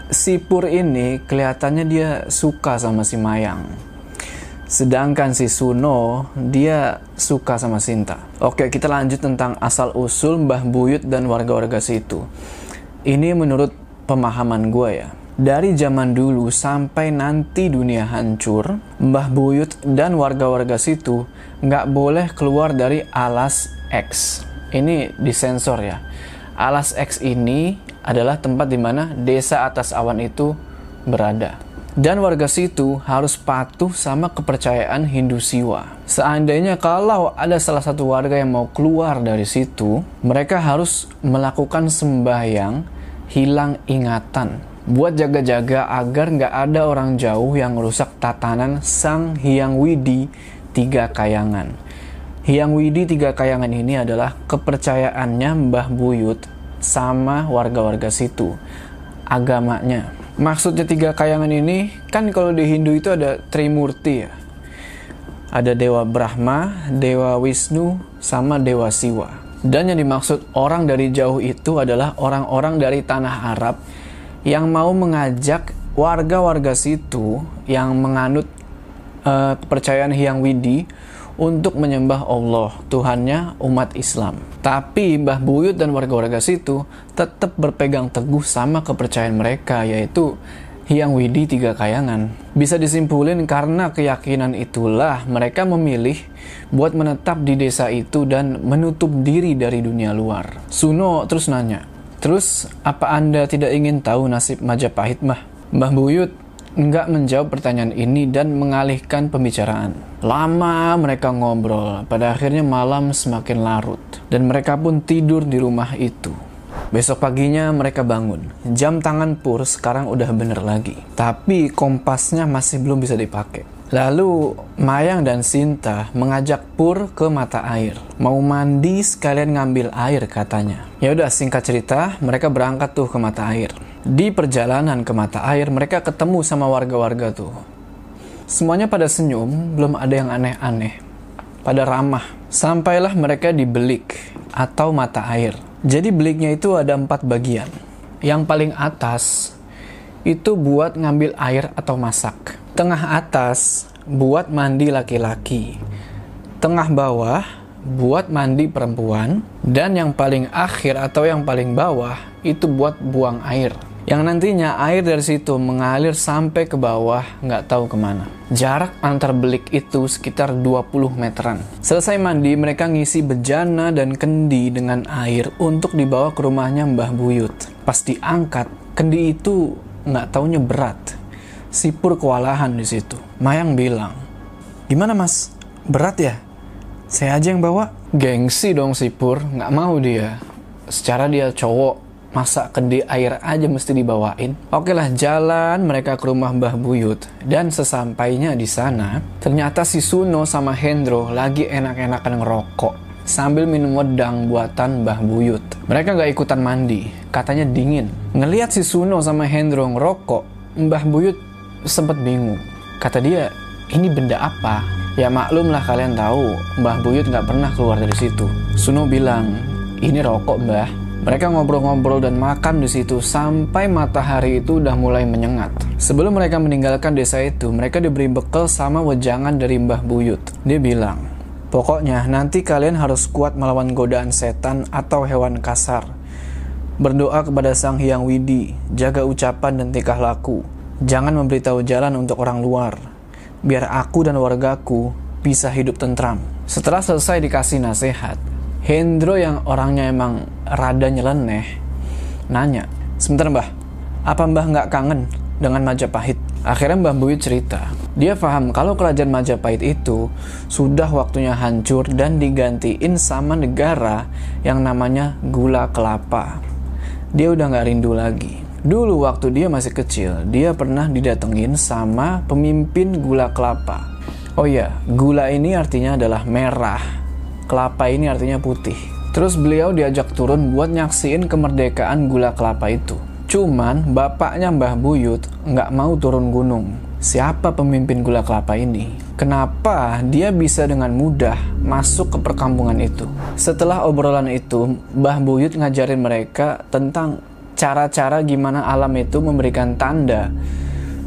si Pur ini kelihatannya dia suka sama si Mayang. Sedangkan si Suno, dia suka sama Sinta. Oke, kita lanjut tentang asal-usul Mbah Buyut dan warga-warga situ. Ini menurut pemahaman gue ya. Dari zaman dulu sampai nanti dunia hancur, Mbah Buyut dan warga-warga situ nggak boleh keluar dari alas X. Ini disensor ya. Alas X ini adalah tempat di mana desa atas awan itu berada. Dan warga situ harus patuh sama kepercayaan Hindu Siwa. Seandainya kalau ada salah satu warga yang mau keluar dari situ, mereka harus melakukan sembahyang hilang ingatan. Buat jaga-jaga agar nggak ada orang jauh yang merusak tatanan Sang Hyang Widi tiga kayangan. Hyang Widi tiga kayangan ini adalah kepercayaannya Mbah Buyut sama warga-warga situ. Agamanya. Maksudnya tiga kayangan ini, kan kalau di Hindu itu ada Trimurti ya. Ada Dewa Brahma, Dewa Wisnu, sama Dewa Siwa. Dan yang dimaksud orang dari jauh itu adalah orang-orang dari tanah Arab yang mau mengajak warga-warga situ yang menganut uh, kepercayaan Hyang Widi untuk menyembah Allah, Tuhannya umat Islam. Tapi Mbah Buyut dan warga-warga situ tetap berpegang teguh sama kepercayaan mereka, yaitu Hyang Widi tiga kayangan. Bisa disimpulin karena keyakinan itulah mereka memilih buat menetap di desa itu dan menutup diri dari dunia luar. Suno terus nanya, terus apa anda tidak ingin tahu nasib Majapahit mah? Mbah Buyut nggak menjawab pertanyaan ini dan mengalihkan pembicaraan. Lama mereka ngobrol, pada akhirnya malam semakin larut, dan mereka pun tidur di rumah itu. Besok paginya mereka bangun. Jam tangan Pur sekarang udah bener lagi. Tapi kompasnya masih belum bisa dipakai. Lalu Mayang dan Sinta mengajak Pur ke mata air. Mau mandi sekalian ngambil air katanya. Ya udah singkat cerita, mereka berangkat tuh ke mata air. Di perjalanan ke mata air, mereka ketemu sama warga-warga tuh. Semuanya pada senyum, belum ada yang aneh-aneh. Pada ramah. Sampailah mereka di belik atau mata air. Jadi beliknya itu ada empat bagian. Yang paling atas itu buat ngambil air atau masak. Tengah atas buat mandi laki-laki. Tengah bawah buat mandi perempuan. Dan yang paling akhir atau yang paling bawah itu buat buang air yang nantinya air dari situ mengalir sampai ke bawah nggak tahu ke mana. Jarak antar belik itu sekitar 20 meteran. Selesai mandi, mereka ngisi bejana dan kendi dengan air untuk dibawa ke rumahnya Mbah Buyut. Pas diangkat, kendi itu nggak taunya berat. Sipur kewalahan di situ. Mayang bilang, gimana mas? Berat ya? Saya aja yang bawa. Gengsi dong Sipur, nggak mau dia. Secara dia cowok, Masa kendi air aja mesti dibawain? Oke lah, jalan mereka ke rumah Mbah Buyut. Dan sesampainya di sana, ternyata si Suno sama Hendro lagi enak-enakan ngerokok. Sambil minum wedang buatan Mbah Buyut. Mereka gak ikutan mandi, katanya dingin. Ngeliat si Suno sama Hendro ngerokok, Mbah Buyut sempet bingung. Kata dia, ini benda apa? Ya maklum lah kalian tahu, Mbah Buyut gak pernah keluar dari situ. Suno bilang, ini rokok mbah, mereka ngobrol-ngobrol dan makan di situ sampai matahari itu udah mulai menyengat. Sebelum mereka meninggalkan desa itu, mereka diberi bekal sama wejangan dari Mbah Buyut. Dia bilang, Pokoknya nanti kalian harus kuat melawan godaan setan atau hewan kasar. Berdoa kepada Sang Hyang Widi, jaga ucapan dan tingkah laku. Jangan memberitahu jalan untuk orang luar. Biar aku dan wargaku bisa hidup tentram. Setelah selesai dikasih nasihat, Hendro yang orangnya emang rada nyeleneh nanya, sebentar mbah, apa mbah nggak kangen dengan Majapahit. Akhirnya Mbah Buyut cerita, dia paham kalau kerajaan Majapahit itu sudah waktunya hancur dan digantiin sama negara yang namanya gula kelapa. Dia udah nggak rindu lagi. Dulu waktu dia masih kecil, dia pernah didatengin sama pemimpin gula kelapa. Oh iya, gula ini artinya adalah merah, kelapa ini artinya putih. Terus beliau diajak turun buat nyaksiin kemerdekaan gula kelapa itu. Cuman bapaknya Mbah Buyut nggak mau turun gunung. Siapa pemimpin gula kelapa ini? Kenapa dia bisa dengan mudah masuk ke perkampungan itu? Setelah obrolan itu, Mbah Buyut ngajarin mereka tentang cara-cara gimana alam itu memberikan tanda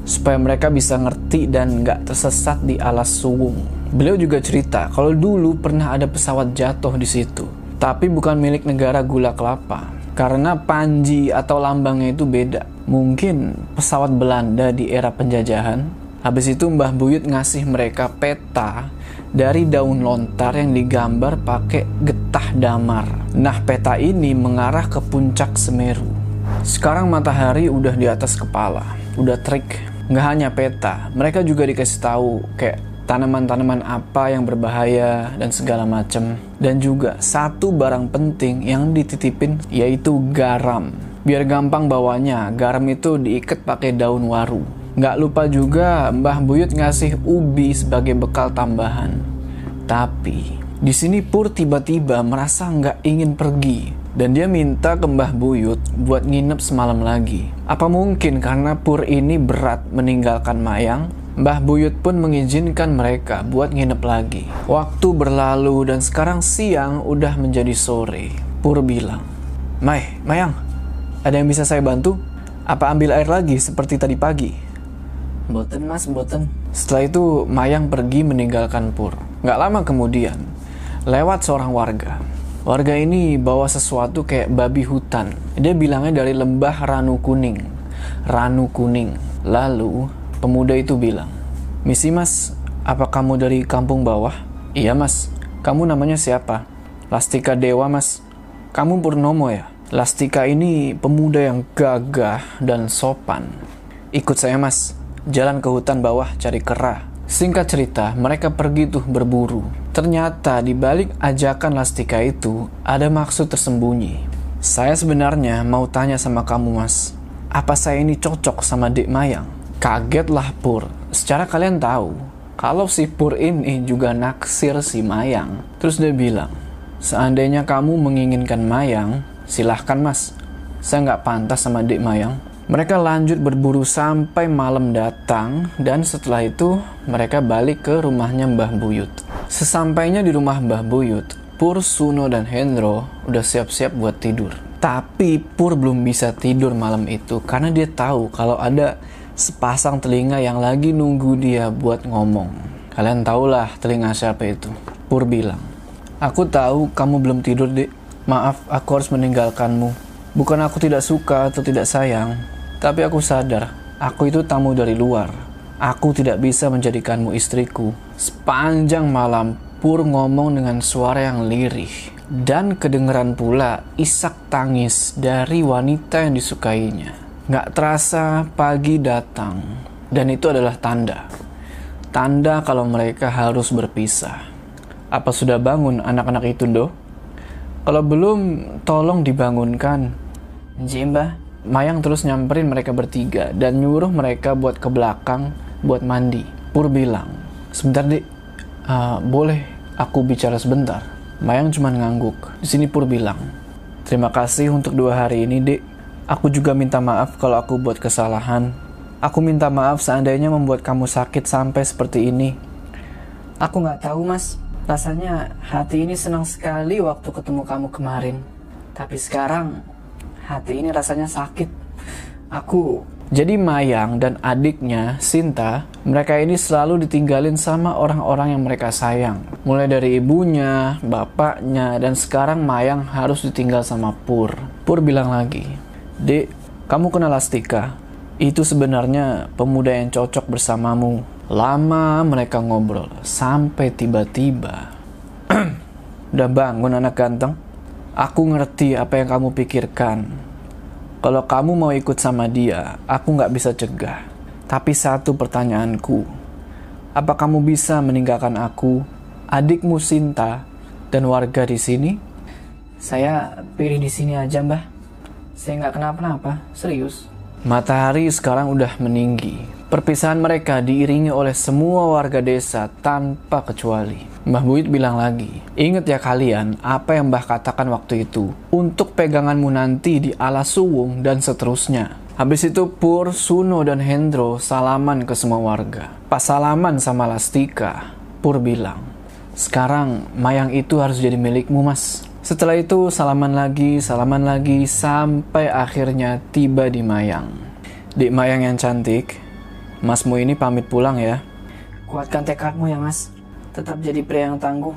supaya mereka bisa ngerti dan nggak tersesat di alas suwung. Beliau juga cerita kalau dulu pernah ada pesawat jatuh di situ, tapi bukan milik negara gula kelapa. Karena panji atau lambangnya itu beda. Mungkin pesawat Belanda di era penjajahan. Habis itu Mbah Buyut ngasih mereka peta dari daun lontar yang digambar pakai getah damar. Nah, peta ini mengarah ke puncak Semeru. Sekarang matahari udah di atas kepala, udah trik. Nggak hanya peta, mereka juga dikasih tahu kayak tanaman-tanaman apa yang berbahaya dan segala macam. Dan juga satu barang penting yang dititipin yaitu garam. Biar gampang bawanya, garam itu diikat pakai daun waru. Nggak lupa juga Mbah Buyut ngasih ubi sebagai bekal tambahan. Tapi di sini Pur tiba-tiba merasa nggak ingin pergi dan dia minta ke Mbah Buyut buat nginep semalam lagi. Apa mungkin karena Pur ini berat meninggalkan Mayang? Mbah Buyut pun mengizinkan mereka buat nginep lagi. Waktu berlalu dan sekarang siang udah menjadi sore. Pur bilang, Mai, Mayang, ada yang bisa saya bantu? Apa ambil air lagi seperti tadi pagi? Boten mas, boten. Setelah itu Mayang pergi meninggalkan Pur. Gak lama kemudian, lewat seorang warga. Warga ini bawa sesuatu kayak babi hutan. Dia bilangnya dari lembah Ranu Kuning. Ranu Kuning. Lalu pemuda itu bilang, Misi mas, apa kamu dari kampung bawah? Iya mas. Kamu namanya siapa? Lastika Dewa mas. Kamu Purnomo ya? Lastika ini pemuda yang gagah dan sopan. Ikut saya mas. Jalan ke hutan bawah cari kera. Singkat cerita, mereka pergi tuh berburu. Ternyata di balik ajakan Lastika itu ada maksud tersembunyi. Saya sebenarnya mau tanya sama kamu mas, apa saya ini cocok sama Dek Mayang? Kagetlah Pur. Secara kalian tahu, kalau si Pur ini juga naksir si Mayang. Terus dia bilang, seandainya kamu menginginkan Mayang, silahkan mas. Saya nggak pantas sama Dek Mayang. Mereka lanjut berburu sampai malam datang dan setelah itu mereka balik ke rumahnya Mbah Buyut. Sesampainya di rumah Mbah Buyut, Pur, Suno, dan Hendro udah siap-siap buat tidur. Tapi Pur belum bisa tidur malam itu karena dia tahu kalau ada sepasang telinga yang lagi nunggu dia buat ngomong. Kalian tahulah telinga siapa itu. Pur bilang, Aku tahu kamu belum tidur, dek. Maaf, aku harus meninggalkanmu. Bukan aku tidak suka atau tidak sayang, tapi aku sadar, aku itu tamu dari luar. Aku tidak bisa menjadikanmu istriku. Sepanjang malam, Pur ngomong dengan suara yang lirih. Dan kedengeran pula isak tangis dari wanita yang disukainya. Gak terasa pagi datang. Dan itu adalah tanda. Tanda kalau mereka harus berpisah. Apa sudah bangun anak-anak itu, Do? Kalau belum, tolong dibangunkan. Jimba, Mayang terus nyamperin mereka bertiga dan nyuruh mereka buat ke belakang buat mandi. Pur bilang, sebentar dek, uh, boleh aku bicara sebentar. Mayang cuma ngangguk. Di sini Pur bilang, terima kasih untuk dua hari ini dek. Aku juga minta maaf kalau aku buat kesalahan. Aku minta maaf seandainya membuat kamu sakit sampai seperti ini. aku nggak tahu mas. Rasanya hati ini senang sekali waktu ketemu kamu kemarin. Tapi sekarang hati ini rasanya sakit. Aku Jadi Mayang dan adiknya, Sinta, mereka ini selalu ditinggalin sama orang-orang yang mereka sayang. Mulai dari ibunya, bapaknya, dan sekarang Mayang harus ditinggal sama Pur. Pur bilang lagi, Dek, kamu kenal Lastika? Itu sebenarnya pemuda yang cocok bersamamu. Lama mereka ngobrol, sampai tiba-tiba. Udah bangun anak ganteng? Aku ngerti apa yang kamu pikirkan. Kalau kamu mau ikut sama dia, aku nggak bisa cegah. Tapi satu pertanyaanku, apa kamu bisa meninggalkan aku, adikmu Sinta, dan warga di sini? Saya pilih di sini aja, Mbah. Saya nggak kenapa-napa, serius. Matahari sekarang udah meninggi. Perpisahan mereka diiringi oleh semua warga desa tanpa kecuali. Mbah Buyut bilang lagi, ingat ya kalian apa yang Mbah katakan waktu itu. Untuk peganganmu nanti di alas suwung dan seterusnya. Habis itu Pur, Suno, dan Hendro salaman ke semua warga. Pas salaman sama Lastika, Pur bilang, sekarang mayang itu harus jadi milikmu mas. Setelah itu salaman lagi, salaman lagi, sampai akhirnya tiba di mayang. Di mayang yang cantik, masmu ini pamit pulang ya. Kuatkan tekadmu ya, Mas. Tetap jadi pria yang tangguh.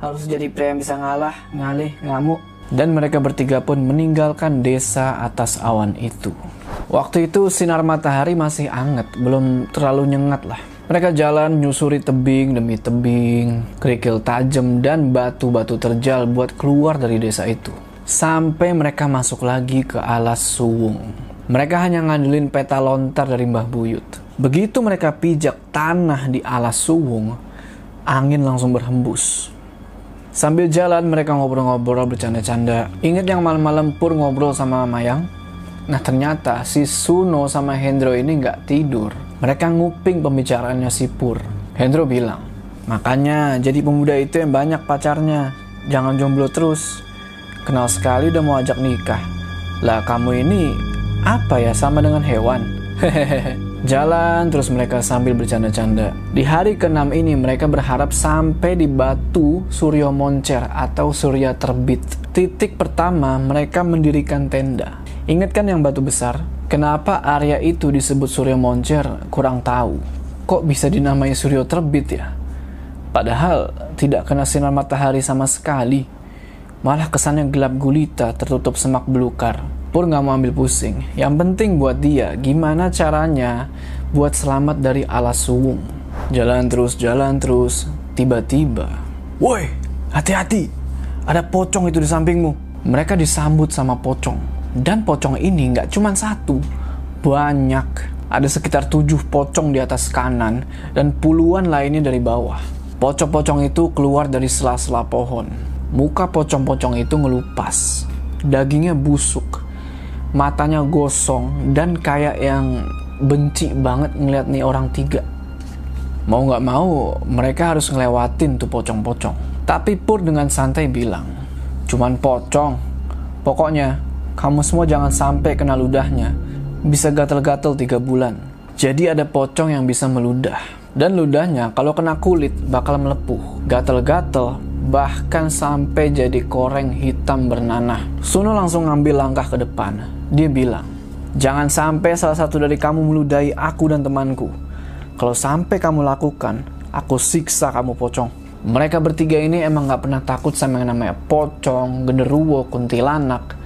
Harus jadi pria yang bisa ngalah, ngalih, ngamuk. Dan mereka bertiga pun meninggalkan desa atas awan itu. Waktu itu sinar matahari masih anget, belum terlalu nyengat lah. Mereka jalan nyusuri tebing demi tebing, kerikil tajam dan batu-batu terjal buat keluar dari desa itu. Sampai mereka masuk lagi ke alas suwung. Mereka hanya ngandelin peta lontar dari Mbah Buyut. Begitu mereka pijak tanah di alas suwung, angin langsung berhembus. Sambil jalan mereka ngobrol-ngobrol bercanda-canda. Ingat yang malam-malam Pur ngobrol sama Mayang? Nah ternyata si Suno sama Hendro ini nggak tidur. Mereka nguping pembicaraannya si Pur. Hendro bilang, makanya jadi pemuda itu yang banyak pacarnya. Jangan jomblo terus. Kenal sekali udah mau ajak nikah. Lah kamu ini apa ya sama dengan hewan? Jalan terus mereka sambil bercanda-canda. Di hari ke-6 ini mereka berharap sampai di batu Suryo Moncer atau Surya Terbit. Titik pertama mereka mendirikan tenda. Ingat kan yang batu besar? Kenapa area itu disebut Suryo Moncer? Kurang tahu. Kok bisa dinamai Suryo Terbit ya? Padahal tidak kena sinar matahari sama sekali. Malah kesannya gelap gulita tertutup semak belukar. Pur nggak mau ambil pusing. Yang penting buat dia, gimana caranya buat selamat dari alas suwung. Jalan terus, jalan terus. Tiba-tiba, woi, hati-hati, ada pocong itu di sampingmu. Mereka disambut sama pocong. Dan pocong ini nggak cuma satu, banyak. Ada sekitar tujuh pocong di atas kanan dan puluhan lainnya dari bawah. Pocong-pocong itu keluar dari sela-sela pohon. Muka pocong-pocong itu ngelupas. Dagingnya busuk matanya gosong dan kayak yang benci banget ngeliat nih orang tiga. Mau nggak mau, mereka harus ngelewatin tuh pocong-pocong. Tapi Pur dengan santai bilang, cuman pocong. Pokoknya, kamu semua jangan sampai kena ludahnya. Bisa gatel-gatel tiga bulan. Jadi ada pocong yang bisa meludah. Dan ludahnya kalau kena kulit bakal melepuh. Gatel-gatel bahkan sampai jadi koreng hitam bernanah. Suno langsung ngambil langkah ke depan dia bilang, jangan sampai salah satu dari kamu meludahi aku dan temanku. Kalau sampai kamu lakukan, aku siksa kamu pocong. Mereka bertiga ini emang gak pernah takut sama yang namanya pocong, genderuwo, kuntilanak.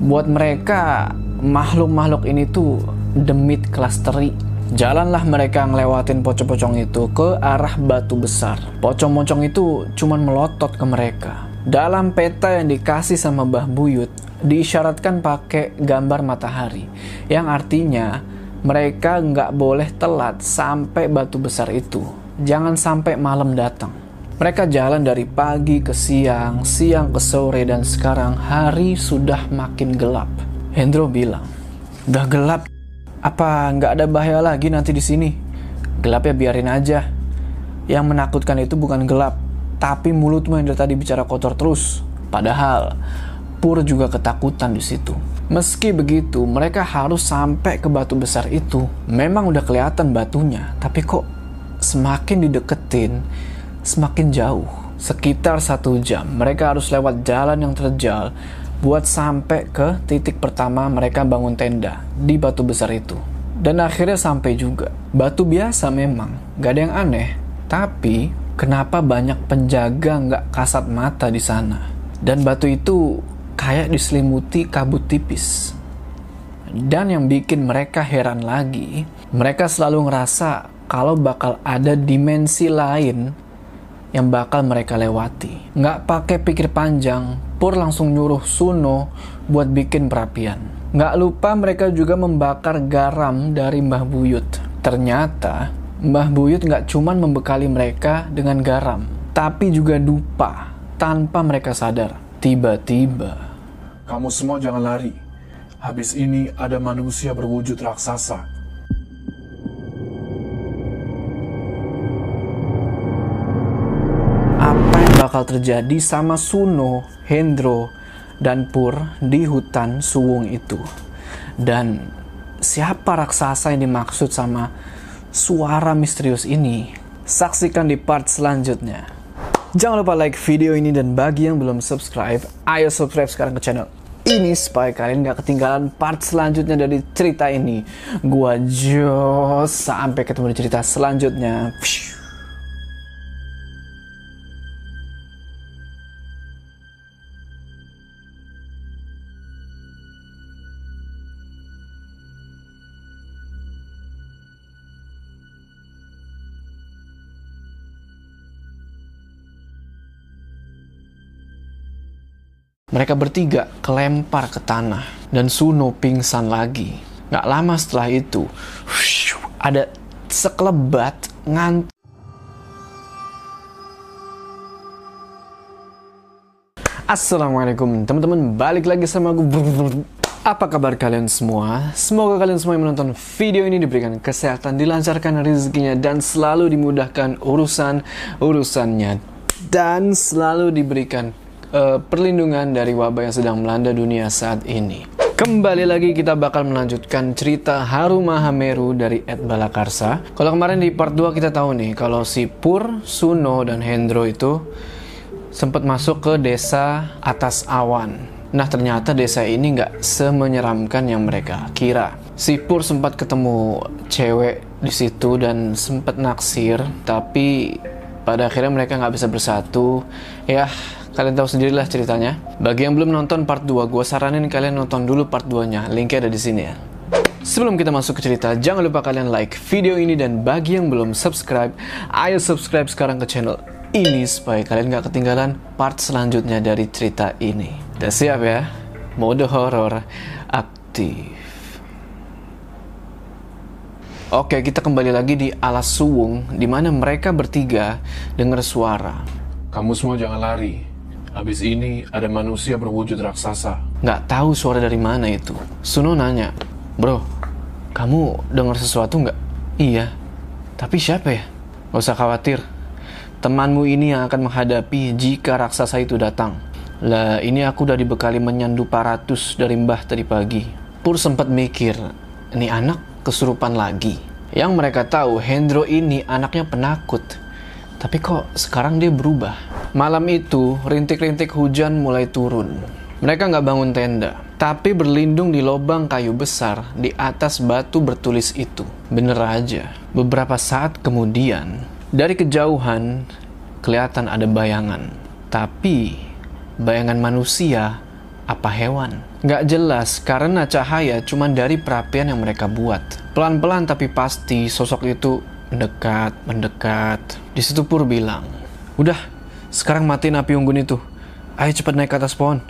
Buat mereka, makhluk-makhluk ini tuh demit kelas teri. Jalanlah mereka ngelewatin pocong-pocong itu ke arah batu besar. Pocong-pocong itu cuman melotot ke mereka. Dalam peta yang dikasih sama Mbah Buyut, diisyaratkan pakai gambar matahari yang artinya mereka nggak boleh telat sampai batu besar itu jangan sampai malam datang mereka jalan dari pagi ke siang siang ke sore dan sekarang hari sudah makin gelap. Hendro bilang udah gelap. Apa nggak ada bahaya lagi nanti di sini? Gelap ya biarin aja. Yang menakutkan itu bukan gelap tapi mulutmu yang tadi bicara kotor terus. Padahal Pur juga ketakutan di situ. Meski begitu, mereka harus sampai ke batu besar itu. Memang udah kelihatan batunya, tapi kok semakin dideketin, semakin jauh. Sekitar satu jam, mereka harus lewat jalan yang terjal buat sampai ke titik pertama mereka bangun tenda di batu besar itu. Dan akhirnya sampai juga. Batu biasa memang, gak ada yang aneh. Tapi, kenapa banyak penjaga nggak kasat mata di sana? Dan batu itu kayak diselimuti kabut tipis. Dan yang bikin mereka heran lagi, mereka selalu ngerasa kalau bakal ada dimensi lain yang bakal mereka lewati. Nggak pakai pikir panjang, Pur langsung nyuruh Suno buat bikin perapian. Nggak lupa mereka juga membakar garam dari Mbah Buyut. Ternyata Mbah Buyut nggak cuman membekali mereka dengan garam, tapi juga dupa tanpa mereka sadar. Tiba-tiba, Kamu semua jangan lari. Habis ini ada manusia berwujud raksasa. Bakal terjadi sama Suno, Hendro, dan Pur di hutan Suwung itu. Dan siapa raksasa yang dimaksud sama suara misterius ini? Saksikan di part selanjutnya. Jangan lupa like video ini dan bagi yang belum subscribe, ayo subscribe sekarang ke channel ini supaya kalian gak ketinggalan part selanjutnya dari cerita ini. Gua Jos, sampai ketemu di cerita selanjutnya. Pshu. Mereka bertiga kelempar ke tanah dan Suno pingsan lagi. Gak lama setelah itu, ada sekelebat ngant. Assalamualaikum teman-teman, balik lagi sama gue. Apa kabar kalian semua? Semoga kalian semua yang menonton video ini diberikan kesehatan, dilancarkan rezekinya, dan selalu dimudahkan urusan-urusannya. Dan selalu diberikan uh, perlindungan dari wabah yang sedang melanda dunia saat ini. Kembali lagi kita bakal melanjutkan cerita Haru Mahameru dari Ed Balakarsa. Kalau kemarin di part 2 kita tahu nih kalau si Pur, Suno, dan Hendro itu sempat masuk ke desa atas awan. Nah ternyata desa ini nggak semenyeramkan yang mereka kira. Si Pur sempat ketemu cewek di situ dan sempat naksir, tapi pada akhirnya mereka nggak bisa bersatu. Ya kalian tahu sendirilah ceritanya. Bagi yang belum nonton part 2, gue saranin kalian nonton dulu part 2-nya. Linknya ada di sini ya. Sebelum kita masuk ke cerita, jangan lupa kalian like video ini dan bagi yang belum subscribe, ayo subscribe sekarang ke channel ini supaya kalian gak ketinggalan part selanjutnya dari cerita ini. Udah siap ya? Mode horor aktif. Oke, kita kembali lagi di alas suwung, di mana mereka bertiga dengar suara. Kamu semua jangan lari. Habis ini ada manusia berwujud raksasa. Nggak tahu suara dari mana itu. Suno nanya, Bro, kamu dengar sesuatu nggak? Iya. Tapi siapa ya? Gak usah khawatir. Temanmu ini yang akan menghadapi jika raksasa itu datang. Lah, ini aku udah dibekali menyandu paratus dari mbah tadi pagi. Pur sempat mikir, ini anak kesurupan lagi. Yang mereka tahu, Hendro ini anaknya penakut. Tapi kok sekarang dia berubah? Malam itu, rintik-rintik hujan mulai turun. Mereka nggak bangun tenda, tapi berlindung di lubang kayu besar di atas batu bertulis itu. Bener aja. Beberapa saat kemudian, dari kejauhan kelihatan ada bayangan. Tapi, bayangan manusia apa hewan? Nggak jelas karena cahaya cuma dari perapian yang mereka buat. Pelan-pelan tapi pasti sosok itu mendekat, mendekat. Di situ Pur bilang, Udah, sekarang matiin api unggun itu. Ayo cepat naik ke atas pohon.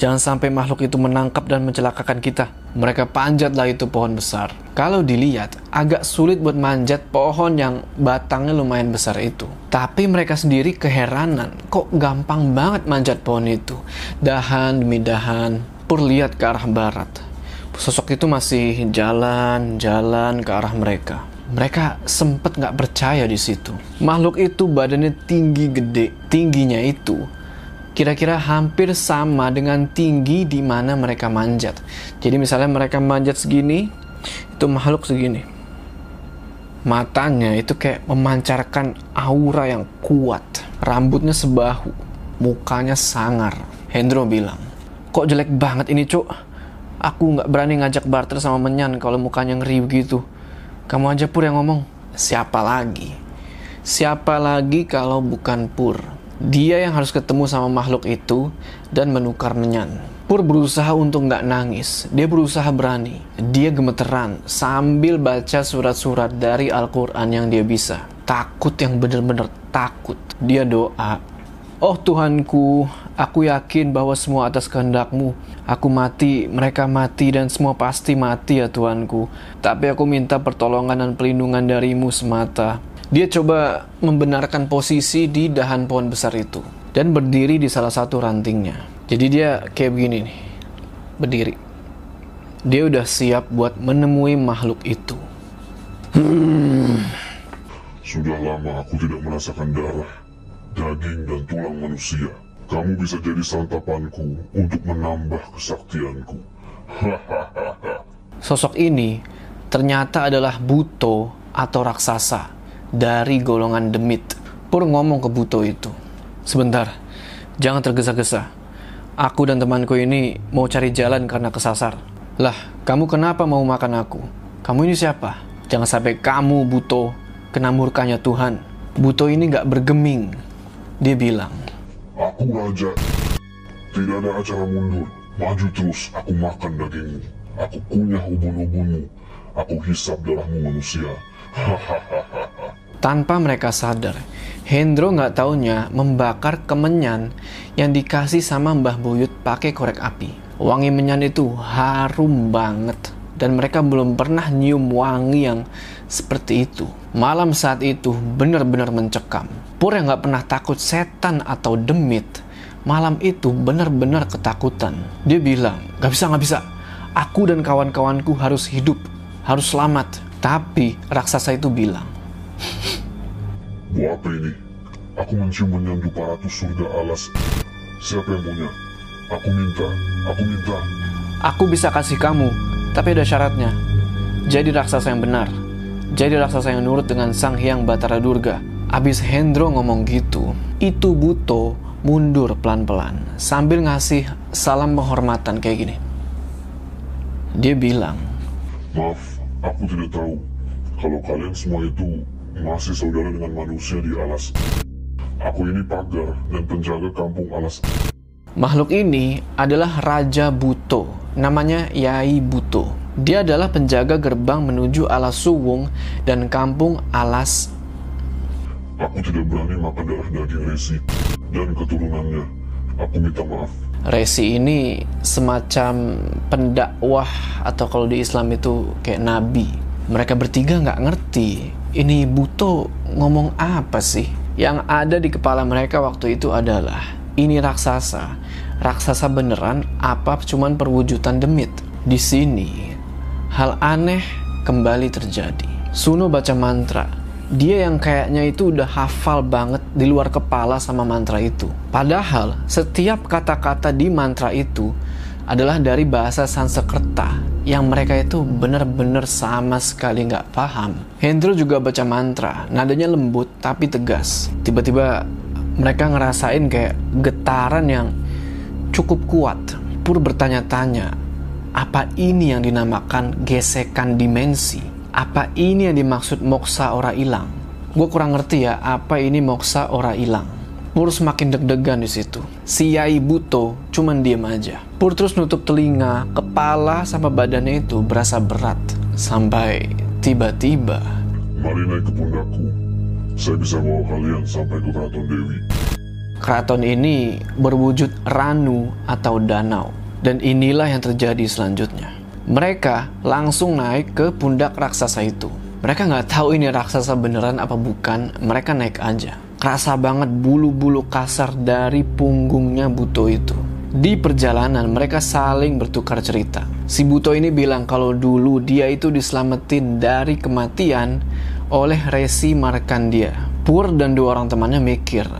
Jangan sampai makhluk itu menangkap dan mencelakakan kita. Mereka panjatlah itu pohon besar. Kalau dilihat, agak sulit buat manjat pohon yang batangnya lumayan besar itu. Tapi mereka sendiri keheranan, kok gampang banget manjat pohon itu. Dahan demi dahan, Pur lihat ke arah barat. Sosok itu masih jalan-jalan ke arah mereka. Mereka sempat nggak percaya di situ. Makhluk itu badannya tinggi gede. Tingginya itu kira-kira hampir sama dengan tinggi di mana mereka manjat. Jadi misalnya mereka manjat segini, itu makhluk segini. Matanya itu kayak memancarkan aura yang kuat. Rambutnya sebahu, mukanya sangar. Hendro bilang, kok jelek banget ini cuk? Aku nggak berani ngajak barter sama Menyan kalau mukanya ngeri begitu. Kamu aja Pur yang ngomong. Siapa lagi? Siapa lagi kalau bukan Pur? Dia yang harus ketemu sama makhluk itu dan menukar menyan. Pur berusaha untuk nggak nangis. Dia berusaha berani. Dia gemeteran sambil baca surat-surat dari Al-Quran yang dia bisa. Takut yang bener-bener takut. Dia doa, Oh Tuhanku, aku yakin bahwa semua atas kehendakmu. Aku mati, mereka mati, dan semua pasti mati ya Tuhanku. Tapi aku minta pertolongan dan pelindungan darimu semata. Dia coba membenarkan posisi di dahan pohon besar itu. Dan berdiri di salah satu rantingnya. Jadi dia kayak begini nih. Berdiri. Dia udah siap buat menemui makhluk itu. Sudah lama aku tidak merasakan darah, daging dan tulang manusia. Kamu bisa jadi santapanku untuk menambah kesaktianku. Sosok ini ternyata adalah Buto atau raksasa dari golongan Demit. Pur ngomong ke Buto itu. Sebentar, jangan tergesa-gesa. Aku dan temanku ini mau cari jalan karena kesasar. Lah, kamu kenapa mau makan aku? Kamu ini siapa? Jangan sampai kamu, Buto, kena murkanya Tuhan. Buto ini gak bergeming. Dia bilang, Aku raja. Tidak ada acara mundur. Maju terus, aku makan dagingmu. Aku kunyah ubun-ubunmu. Aku hisap darahmu manusia. Tanpa mereka sadar, Hendro nggak taunya membakar kemenyan yang dikasih sama Mbah Buyut pakai korek api. Wangi menyan itu harum banget dan mereka belum pernah nyium wangi yang seperti itu. Malam saat itu benar-benar mencekam. Pur yang nggak pernah takut setan atau demit, malam itu benar-benar ketakutan. Dia bilang, nggak bisa, nggak bisa. Aku dan kawan-kawanku harus hidup, harus selamat. Tapi raksasa itu bilang, Buat apa ini? Aku mencium menyandu paratus surga alas. Siapa yang punya? Aku minta, aku minta. Aku bisa kasih kamu, tapi ada syaratnya. Jadi raksasa yang benar. Jadi raksasa yang nurut dengan Sang Hyang Batara Durga. Abis Hendro ngomong gitu, itu Buto mundur pelan-pelan sambil ngasih salam penghormatan kayak gini. Dia bilang, Maaf, aku tidak tahu. Kalau kalian semua itu masih saudara dengan manusia di alas. Aku ini pagar dan penjaga kampung alas. Makhluk ini adalah Raja Buto, namanya Yai Buto. Dia adalah penjaga gerbang menuju Alas Suwung dan kampung Alas. Aku tidak berani makan darah daging resi dan keturunannya. Aku minta maaf. Resi ini semacam pendakwah atau kalau di Islam itu kayak nabi. Mereka bertiga nggak ngerti ini Buto ngomong apa sih? Yang ada di kepala mereka waktu itu adalah ini raksasa. Raksasa beneran apa cuman perwujudan demit? Di sini hal aneh kembali terjadi. Suno baca mantra. Dia yang kayaknya itu udah hafal banget di luar kepala sama mantra itu. Padahal setiap kata-kata di mantra itu adalah dari bahasa Sanskerta yang mereka itu benar-benar sama sekali nggak paham. Hendro juga baca mantra, nadanya lembut tapi tegas. Tiba-tiba mereka ngerasain kayak getaran yang cukup kuat. Pur bertanya-tanya, apa ini yang dinamakan gesekan dimensi? Apa ini yang dimaksud moksa ora ilang? Gue kurang ngerti ya apa ini moksa ora ilang. Pur semakin deg-degan di situ. Si Yai Buto cuman diem aja. Pur terus nutup telinga, kepala sama badannya itu berasa berat. Sampai tiba-tiba Mari naik ke pundakku. Saya bisa bawa kalian sampai ke keraton Dewi. keraton ini berwujud ranu atau danau. Dan inilah yang terjadi selanjutnya. Mereka langsung naik ke pundak raksasa itu. Mereka nggak tahu ini raksasa beneran apa bukan, mereka naik aja. Kerasa banget bulu-bulu kasar dari punggungnya Buto itu. Di perjalanan mereka saling bertukar cerita. Si Buto ini bilang kalau dulu dia itu diselamatin dari kematian oleh Resi Markandia. Pur dan dua orang temannya mikir,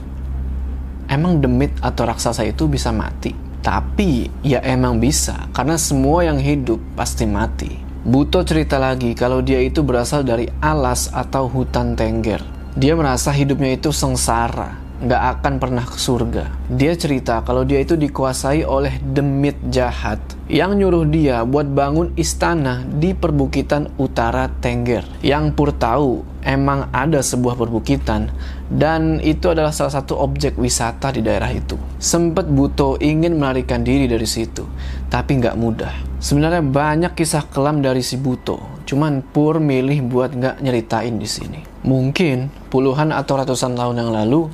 emang demit atau raksasa itu bisa mati? Tapi ya emang bisa, karena semua yang hidup pasti mati. Buto cerita lagi kalau dia itu berasal dari alas atau hutan tengger. Dia merasa hidupnya itu sengsara, nggak akan pernah ke surga. Dia cerita kalau dia itu dikuasai oleh demit jahat yang nyuruh dia buat bangun istana di perbukitan utara Tengger. Yang Pur tahu emang ada sebuah perbukitan dan itu adalah salah satu objek wisata di daerah itu. Sempet Buto ingin melarikan diri dari situ, tapi nggak mudah. Sebenarnya banyak kisah kelam dari si Buto, cuman Pur milih buat nggak nyeritain di sini. Mungkin puluhan atau ratusan tahun yang lalu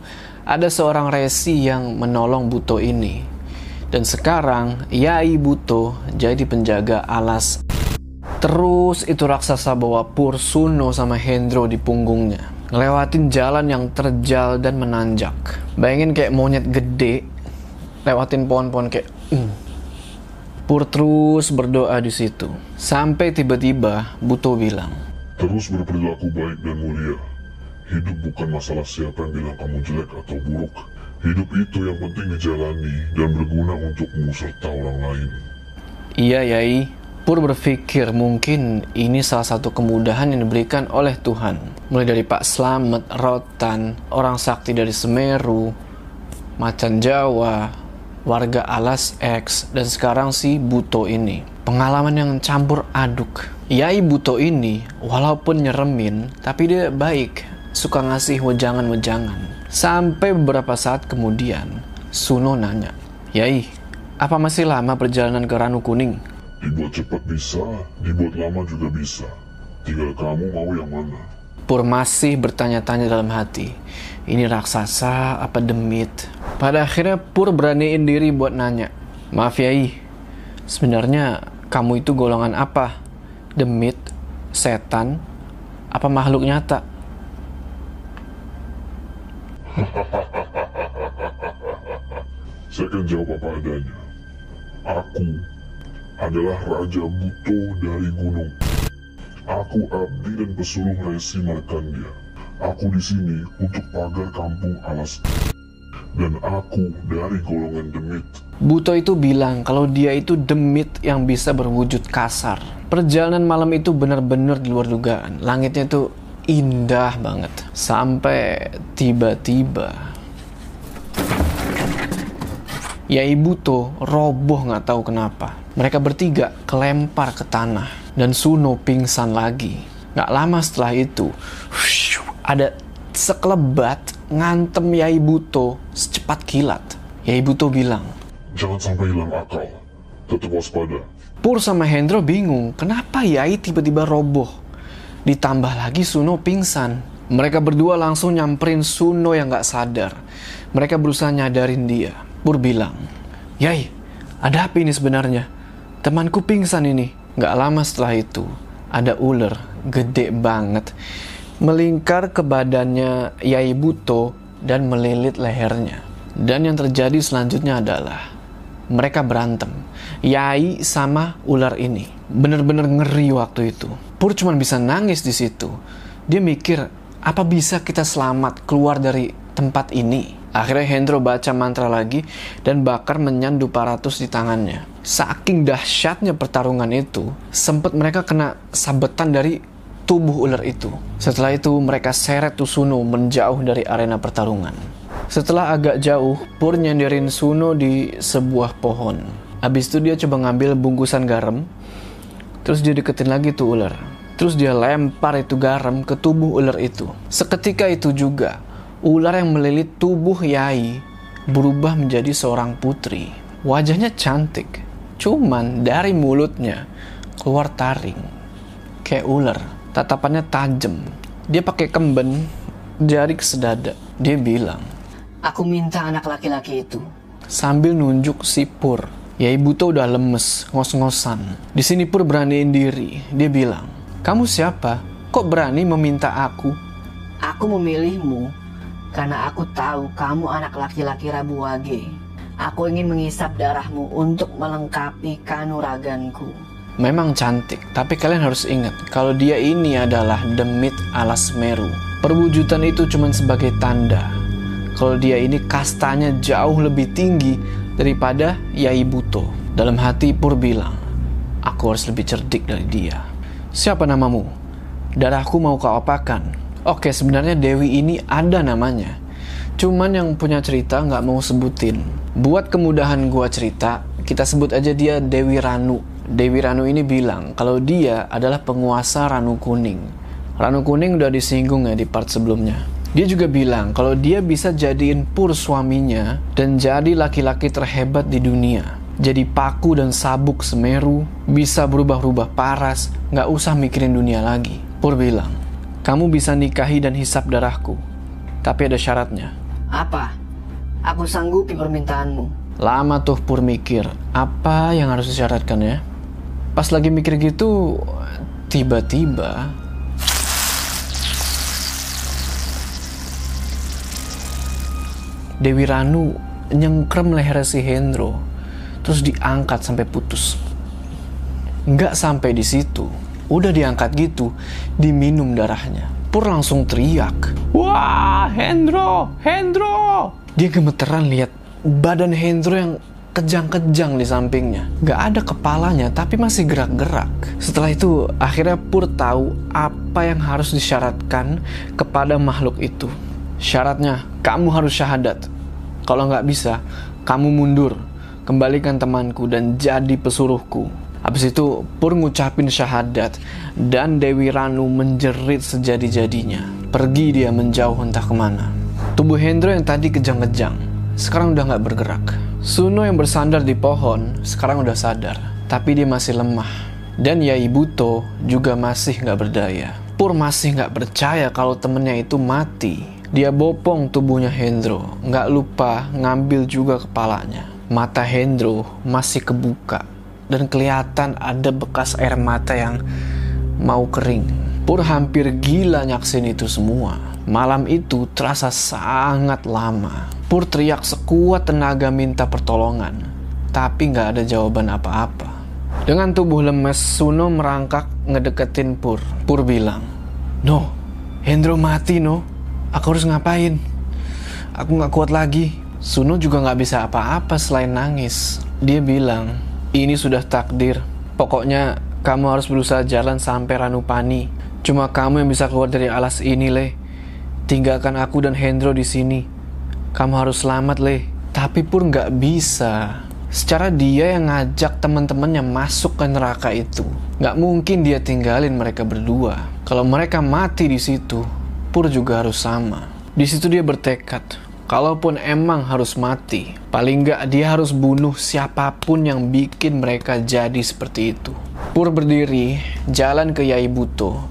ada seorang resi yang menolong Buto ini. Dan sekarang Yai Buto jadi penjaga alas. Terus itu raksasa bawa Pur Suno sama Hendro di punggungnya. Ngelewatin jalan yang terjal dan menanjak. Bayangin kayak monyet gede lewatin pohon-pohon kayak mm. Pur terus berdoa di situ. Sampai tiba-tiba Buto bilang, Terus berperilaku baik dan mulia. Hidup bukan masalah siapa yang bilang kamu jelek atau buruk. Hidup itu yang penting dijalani dan berguna untukmu serta orang lain. Iya Yai, Pur berpikir mungkin ini salah satu kemudahan yang diberikan oleh Tuhan. Mulai dari Pak Slamet, Rotan, orang sakti dari Semeru, Macan Jawa, warga Alas X, dan sekarang si Buto ini. Pengalaman yang campur aduk. Yai Buto ini, walaupun nyeremin, tapi dia baik, suka ngasih wejangan-wejangan. Sampai beberapa saat kemudian, Suno nanya, Yai, apa masih lama perjalanan ke Ranu Kuning? Dibuat cepat bisa, dibuat lama juga bisa. Tinggal kamu mau yang mana. Pur masih bertanya-tanya dalam hati, ini raksasa apa demit? Pada akhirnya Pur beraniin diri buat nanya, maaf Yai, sebenarnya kamu itu golongan apa? Demit, setan, apa makhluk nyata? Saya akan jawab apa adanya. Aku adalah Raja Buto dari Gunung. Aku abdi dan pesuruh Resi Markandia. Aku di sini untuk pagar kampung Alas. Dan aku dari golongan Demit. Buto itu bilang kalau dia itu demit yang bisa berwujud kasar. Perjalanan malam itu benar-benar di luar dugaan. Langitnya itu indah banget. Sampai tiba-tiba Yai Buto roboh nggak tahu kenapa. Mereka bertiga kelempar ke tanah dan Suno pingsan lagi. Nggak lama setelah itu, ada sekelebat ngantem Yai Buto secepat kilat. Yai Buto bilang, Jangan sampai hilang akal. Tetap waspada. Pur sama Hendro bingung, kenapa Yai tiba-tiba roboh? Ditambah lagi Suno pingsan. Mereka berdua langsung nyamperin Suno yang nggak sadar. Mereka berusaha nyadarin dia. Pur bilang, Yai, ada apa ini sebenarnya? Temanku pingsan ini. Nggak lama setelah itu, ada ular gede banget. Melingkar ke badannya Yai Buto dan melilit lehernya. Dan yang terjadi selanjutnya adalah mereka berantem. Yai sama ular ini. Bener-bener ngeri waktu itu. Pur cuma bisa nangis di situ. Dia mikir, apa bisa kita selamat keluar dari tempat ini? Akhirnya Hendro baca mantra lagi dan bakar menyan Duparatus di tangannya. Saking dahsyatnya pertarungan itu, sempat mereka kena sabetan dari tubuh ular itu. Setelah itu mereka seret Tusuno menjauh dari arena pertarungan. Setelah agak jauh, Pur nyenderin Suno di sebuah pohon. Habis itu dia coba ngambil bungkusan garam, terus dia deketin lagi tuh ular. Terus dia lempar itu garam ke tubuh ular itu. Seketika itu juga, ular yang melilit tubuh Yai berubah menjadi seorang putri. Wajahnya cantik, cuman dari mulutnya keluar taring. Kayak ular, tatapannya tajam. Dia pakai kemben, jari kesedada. Dia bilang, Aku minta anak laki-laki itu. sambil nunjuk si Pur. Yai Buto udah lemes, ngos-ngosan. Di sini Pur beraniin diri. Dia bilang, kamu siapa? Kok berani meminta aku? Aku memilihmu karena aku tahu kamu anak laki-laki Rabu Wage. Aku ingin mengisap darahmu untuk melengkapi kanuraganku. Memang cantik, tapi kalian harus ingat kalau dia ini adalah demit alas Meru. Perwujudan itu cuma sebagai tanda. Kalau dia ini kastanya jauh lebih tinggi daripada Yai Buto. Dalam hati Pur bilang, aku harus lebih cerdik dari dia. Siapa namamu? Darahku mau kau apakan? Oke, sebenarnya Dewi ini ada namanya. Cuman yang punya cerita nggak mau sebutin. Buat kemudahan gua cerita, kita sebut aja dia Dewi Ranu. Dewi Ranu ini bilang kalau dia adalah penguasa Ranu Kuning. Ranu Kuning udah disinggung ya di part sebelumnya. Dia juga bilang kalau dia bisa jadiin Pur suaminya dan jadi laki-laki terhebat di dunia. Jadi paku dan sabuk Semeru, bisa berubah-ubah paras, nggak usah mikirin dunia lagi. Pur bilang, kamu bisa nikahi dan hisap darahku, tapi ada syaratnya. Apa? Aku sanggupi permintaanmu. Lama tuh Pur mikir, apa yang harus disyaratkan ya? Pas lagi mikir gitu, tiba-tiba Dewi Ranu nyengkrem leher si Hendro, terus diangkat sampai putus. Nggak sampai di situ, udah diangkat gitu, diminum darahnya. Pur langsung teriak, Wah, Hendro, Hendro! Dia gemeteran lihat badan Hendro yang kejang-kejang di sampingnya. Gak ada kepalanya, tapi masih gerak-gerak. Setelah itu, akhirnya Pur tahu apa yang harus disyaratkan kepada makhluk itu. Syaratnya, kamu harus syahadat. Kalau nggak bisa, kamu mundur, kembalikan temanku dan jadi pesuruhku. Habis itu Pur ngucapin syahadat dan Dewi Ranu menjerit sejadi-jadinya. Pergi dia menjauh entah ke mana. Tubuh Hendro yang tadi kejang-kejang, sekarang udah nggak bergerak. Suno yang bersandar di pohon, sekarang udah sadar. Tapi dia masih lemah. Dan Yai Buto juga masih nggak berdaya. Pur masih nggak percaya kalau temennya itu mati. Dia bopong tubuhnya Hendro, nggak lupa ngambil juga kepalanya. Mata Hendro masih kebuka dan kelihatan ada bekas air mata yang mau kering. Pur hampir gila nyaksin itu semua. Malam itu terasa sangat lama. Pur teriak sekuat tenaga minta pertolongan, tapi nggak ada jawaban apa-apa. Dengan tubuh lemes, Suno merangkak ngedeketin Pur. Pur bilang, No, Hendro mati no. Aku harus ngapain? Aku nggak kuat lagi. Suno juga nggak bisa apa-apa selain nangis. Dia bilang, ini sudah takdir. Pokoknya kamu harus berusaha jalan sampai Ranupani. Cuma kamu yang bisa keluar dari alas ini, Le. Tinggalkan aku dan Hendro di sini. Kamu harus selamat, Le. Tapi pun nggak bisa. Secara dia yang ngajak teman-temannya masuk ke neraka itu. Nggak mungkin dia tinggalin mereka berdua. Kalau mereka mati di situ, Pur juga harus sama. Di situ dia bertekad, kalaupun emang harus mati, paling nggak dia harus bunuh siapa pun yang bikin mereka jadi seperti itu. Pur berdiri, jalan ke Yai Buto.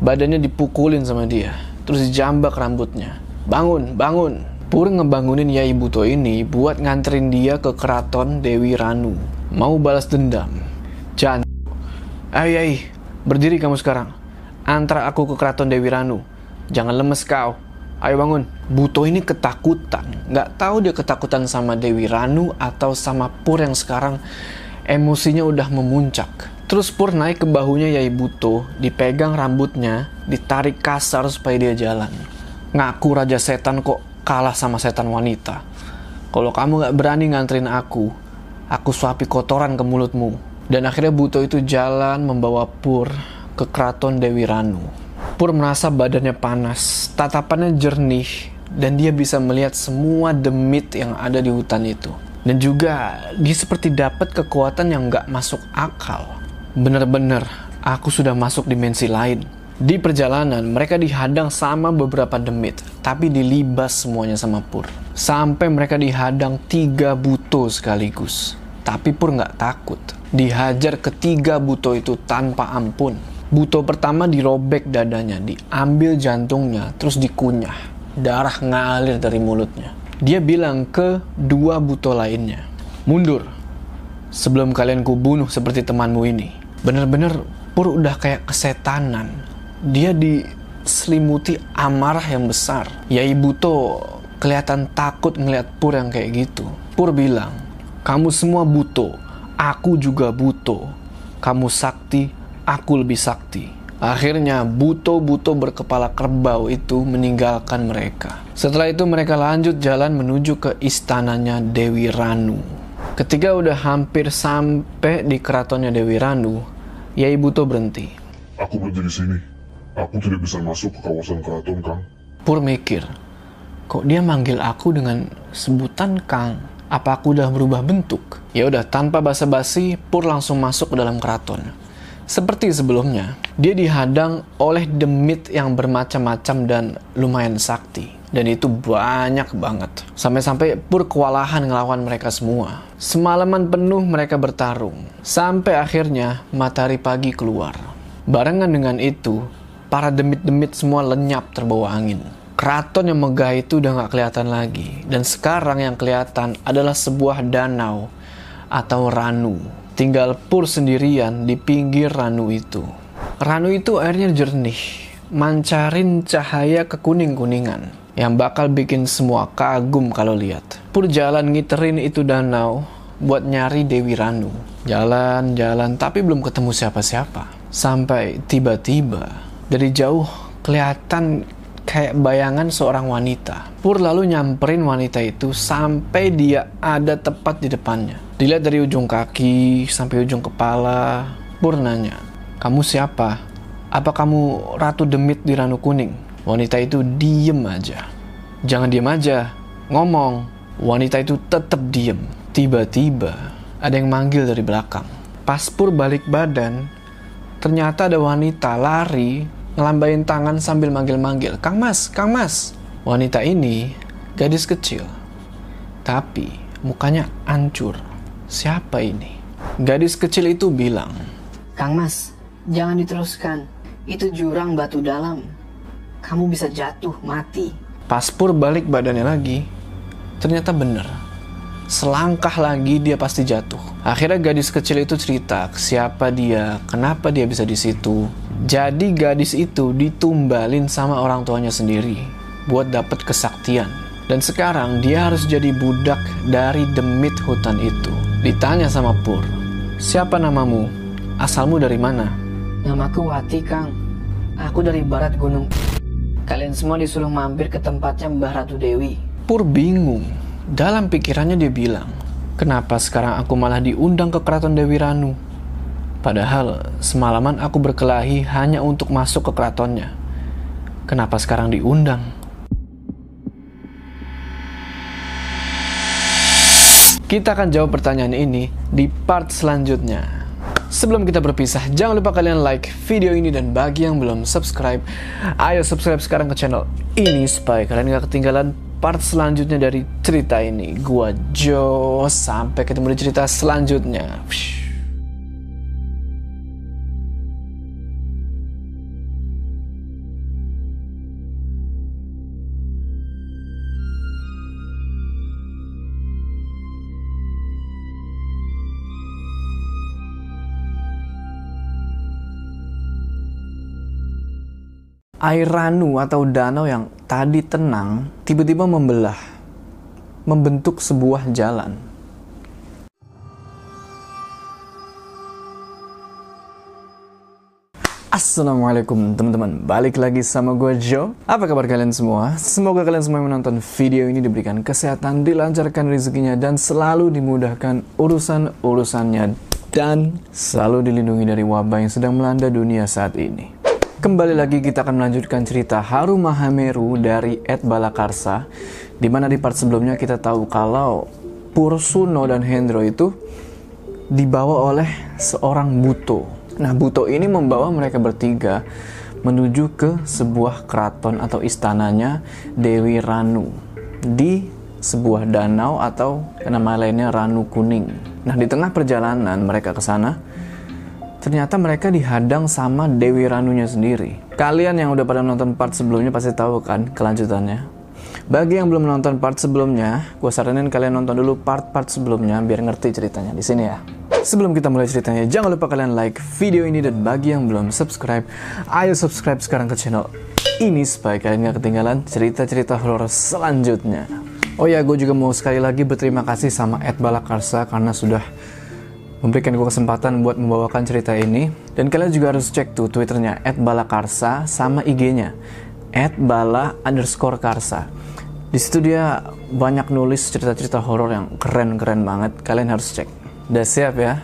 Badannya dipukulin sama dia, terus dijambak rambutnya. Bangun, bangun. Pur ngebangunin Yai Buto ini buat nganterin dia ke keraton Dewi Ranu. Mau balas dendam. Jangan. Ayo berdiri kamu sekarang. Antara aku ke keraton Dewi Ranu. Jangan lemes kau. Ayo bangun. Buto ini ketakutan. Nggak tahu dia ketakutan sama Dewi Ranu atau sama Pur yang sekarang emosinya udah memuncak. Terus Pur naik ke bahunya Yai Buto, dipegang rambutnya, ditarik kasar supaya dia jalan. Ngaku Raja Setan kok kalah sama setan wanita. Kalau kamu gak berani nganterin aku, aku suapi kotoran ke mulutmu. Dan akhirnya Buto itu jalan membawa Pur ke keraton Dewi Ranu. Pur merasa badannya panas, tatapannya jernih, dan dia bisa melihat semua demit yang ada di hutan itu. Dan juga dia seperti dapat kekuatan yang gak masuk akal. Bener-bener, aku sudah masuk dimensi lain. Di perjalanan, mereka dihadang sama beberapa demit, tapi dilibas semuanya sama Pur. Sampai mereka dihadang tiga buto sekaligus. Tapi Pur nggak takut. Dihajar ketiga buto itu tanpa ampun. Buto pertama dirobek dadanya, diambil jantungnya, terus dikunyah. Darah ngalir dari mulutnya. Dia bilang ke dua buto lainnya, mundur. Sebelum kalian kubunuh seperti temanmu ini. Bener-bener Pur udah kayak kesetanan dia diselimuti amarah yang besar. Yai Buto kelihatan takut ngeliat Pur yang kayak gitu. Pur bilang, kamu semua buto, aku juga buto. Kamu sakti, aku lebih sakti. Akhirnya buto-buto berkepala kerbau itu meninggalkan mereka. Setelah itu mereka lanjut jalan menuju ke istananya Dewi Ranu. Ketika udah hampir sampai di keratonnya Dewi Ranu, Yai Buto berhenti. Aku berhenti di sini. Aku tidak bisa masuk ke kawasan keraton, Kang. Pur mikir, kok dia manggil aku dengan sebutan Kang? Apa aku udah berubah bentuk? Ya udah, tanpa basa-basi, Pur langsung masuk ke dalam keraton. Seperti sebelumnya, dia dihadang oleh demit yang bermacam-macam dan lumayan sakti. Dan itu banyak banget. Sampai-sampai Pur kewalahan ngelawan mereka semua. Semalaman penuh mereka bertarung. Sampai akhirnya matahari pagi keluar. Barengan dengan itu, para demit-demit semua lenyap terbawa angin. Keraton yang megah itu udah gak kelihatan lagi. Dan sekarang yang kelihatan adalah sebuah danau atau ranu. Tinggal Pur sendirian di pinggir ranu itu. Ranu itu airnya jernih, mancarin cahaya kekuning-kuningan yang bakal bikin semua kagum kalau lihat. Pur jalan ngiterin itu danau buat nyari Dewi Ranu. Jalan-jalan tapi belum ketemu siapa-siapa. Sampai tiba-tiba dari jauh kelihatan kayak bayangan seorang wanita. Pur lalu nyamperin wanita itu sampai dia ada tepat di depannya. Dilihat dari ujung kaki sampai ujung kepala. Pur nanya, kamu siapa? Apa kamu Ratu Demit di Ranu Kuning? Wanita itu diem aja. Jangan diem aja, ngomong. Wanita itu tetap diem. Tiba-tiba ada yang manggil dari belakang. Pas Pur balik badan, ternyata ada wanita lari ngelambain tangan sambil manggil-manggil, Kang Mas, Kang Mas. Wanita ini gadis kecil, tapi mukanya hancur. Siapa ini? Gadis kecil itu bilang, Kang Mas, jangan diteruskan. Itu jurang batu dalam. Kamu bisa jatuh, mati. Pas Pur balik badannya lagi, ternyata bener. Selangkah lagi dia pasti jatuh. Akhirnya gadis kecil itu cerita siapa dia, kenapa dia bisa di situ, jadi gadis itu ditumbalin sama orang tuanya sendiri buat dapat kesaktian. Dan sekarang dia harus jadi budak dari demit hutan itu. Ditanya sama Pur, siapa namamu? Asalmu dari mana? Namaku Wati, Kang. Aku dari barat gunung. Kalian semua disuruh mampir ke tempatnya Mbah Ratu Dewi. Pur bingung. Dalam pikirannya dia bilang, kenapa sekarang aku malah diundang ke keraton Dewi Ranu? Padahal semalaman aku berkelahi hanya untuk masuk ke keratonnya. Kenapa sekarang diundang? Kita akan jawab pertanyaan ini di part selanjutnya. Sebelum kita berpisah, jangan lupa kalian like video ini dan bagi yang belum subscribe, ayo subscribe sekarang ke channel ini supaya kalian gak ketinggalan part selanjutnya dari cerita ini. Gua Jo, sampai ketemu di cerita selanjutnya. Air ranu atau danau yang tadi tenang tiba-tiba membelah, membentuk sebuah jalan. Assalamualaikum teman-teman, balik lagi sama gue Joe. Apa kabar kalian semua? Semoga kalian semua yang menonton video ini diberikan kesehatan, dilancarkan rezekinya, dan selalu dimudahkan urusan-urusannya, dan selalu dilindungi dari wabah yang sedang melanda dunia saat ini. Kembali lagi kita akan melanjutkan cerita Haru Mahameru dari Ed Balakarsa di mana di part sebelumnya kita tahu kalau Pursuno dan Hendro itu dibawa oleh seorang Buto Nah, Buto ini membawa mereka bertiga menuju ke sebuah keraton atau istananya Dewi Ranu di sebuah danau atau nama lainnya Ranu Kuning. Nah, di tengah perjalanan mereka ke sana, ternyata mereka dihadang sama Dewi Ranunya sendiri. Kalian yang udah pada nonton part sebelumnya pasti tahu kan kelanjutannya. Bagi yang belum nonton part sebelumnya, gue saranin kalian nonton dulu part-part sebelumnya biar ngerti ceritanya di sini ya. Sebelum kita mulai ceritanya, jangan lupa kalian like video ini dan bagi yang belum subscribe, ayo subscribe sekarang ke channel ini supaya kalian gak ketinggalan cerita-cerita horor selanjutnya. Oh ya, gue juga mau sekali lagi berterima kasih sama Ed Balakarsa karena sudah memberikan gue kesempatan buat membawakan cerita ini. Dan kalian juga harus cek tuh twitternya Balakarsa sama IG-nya Bala. Di situ dia banyak nulis cerita-cerita horor yang keren-keren banget. Kalian harus cek. Udah siap ya?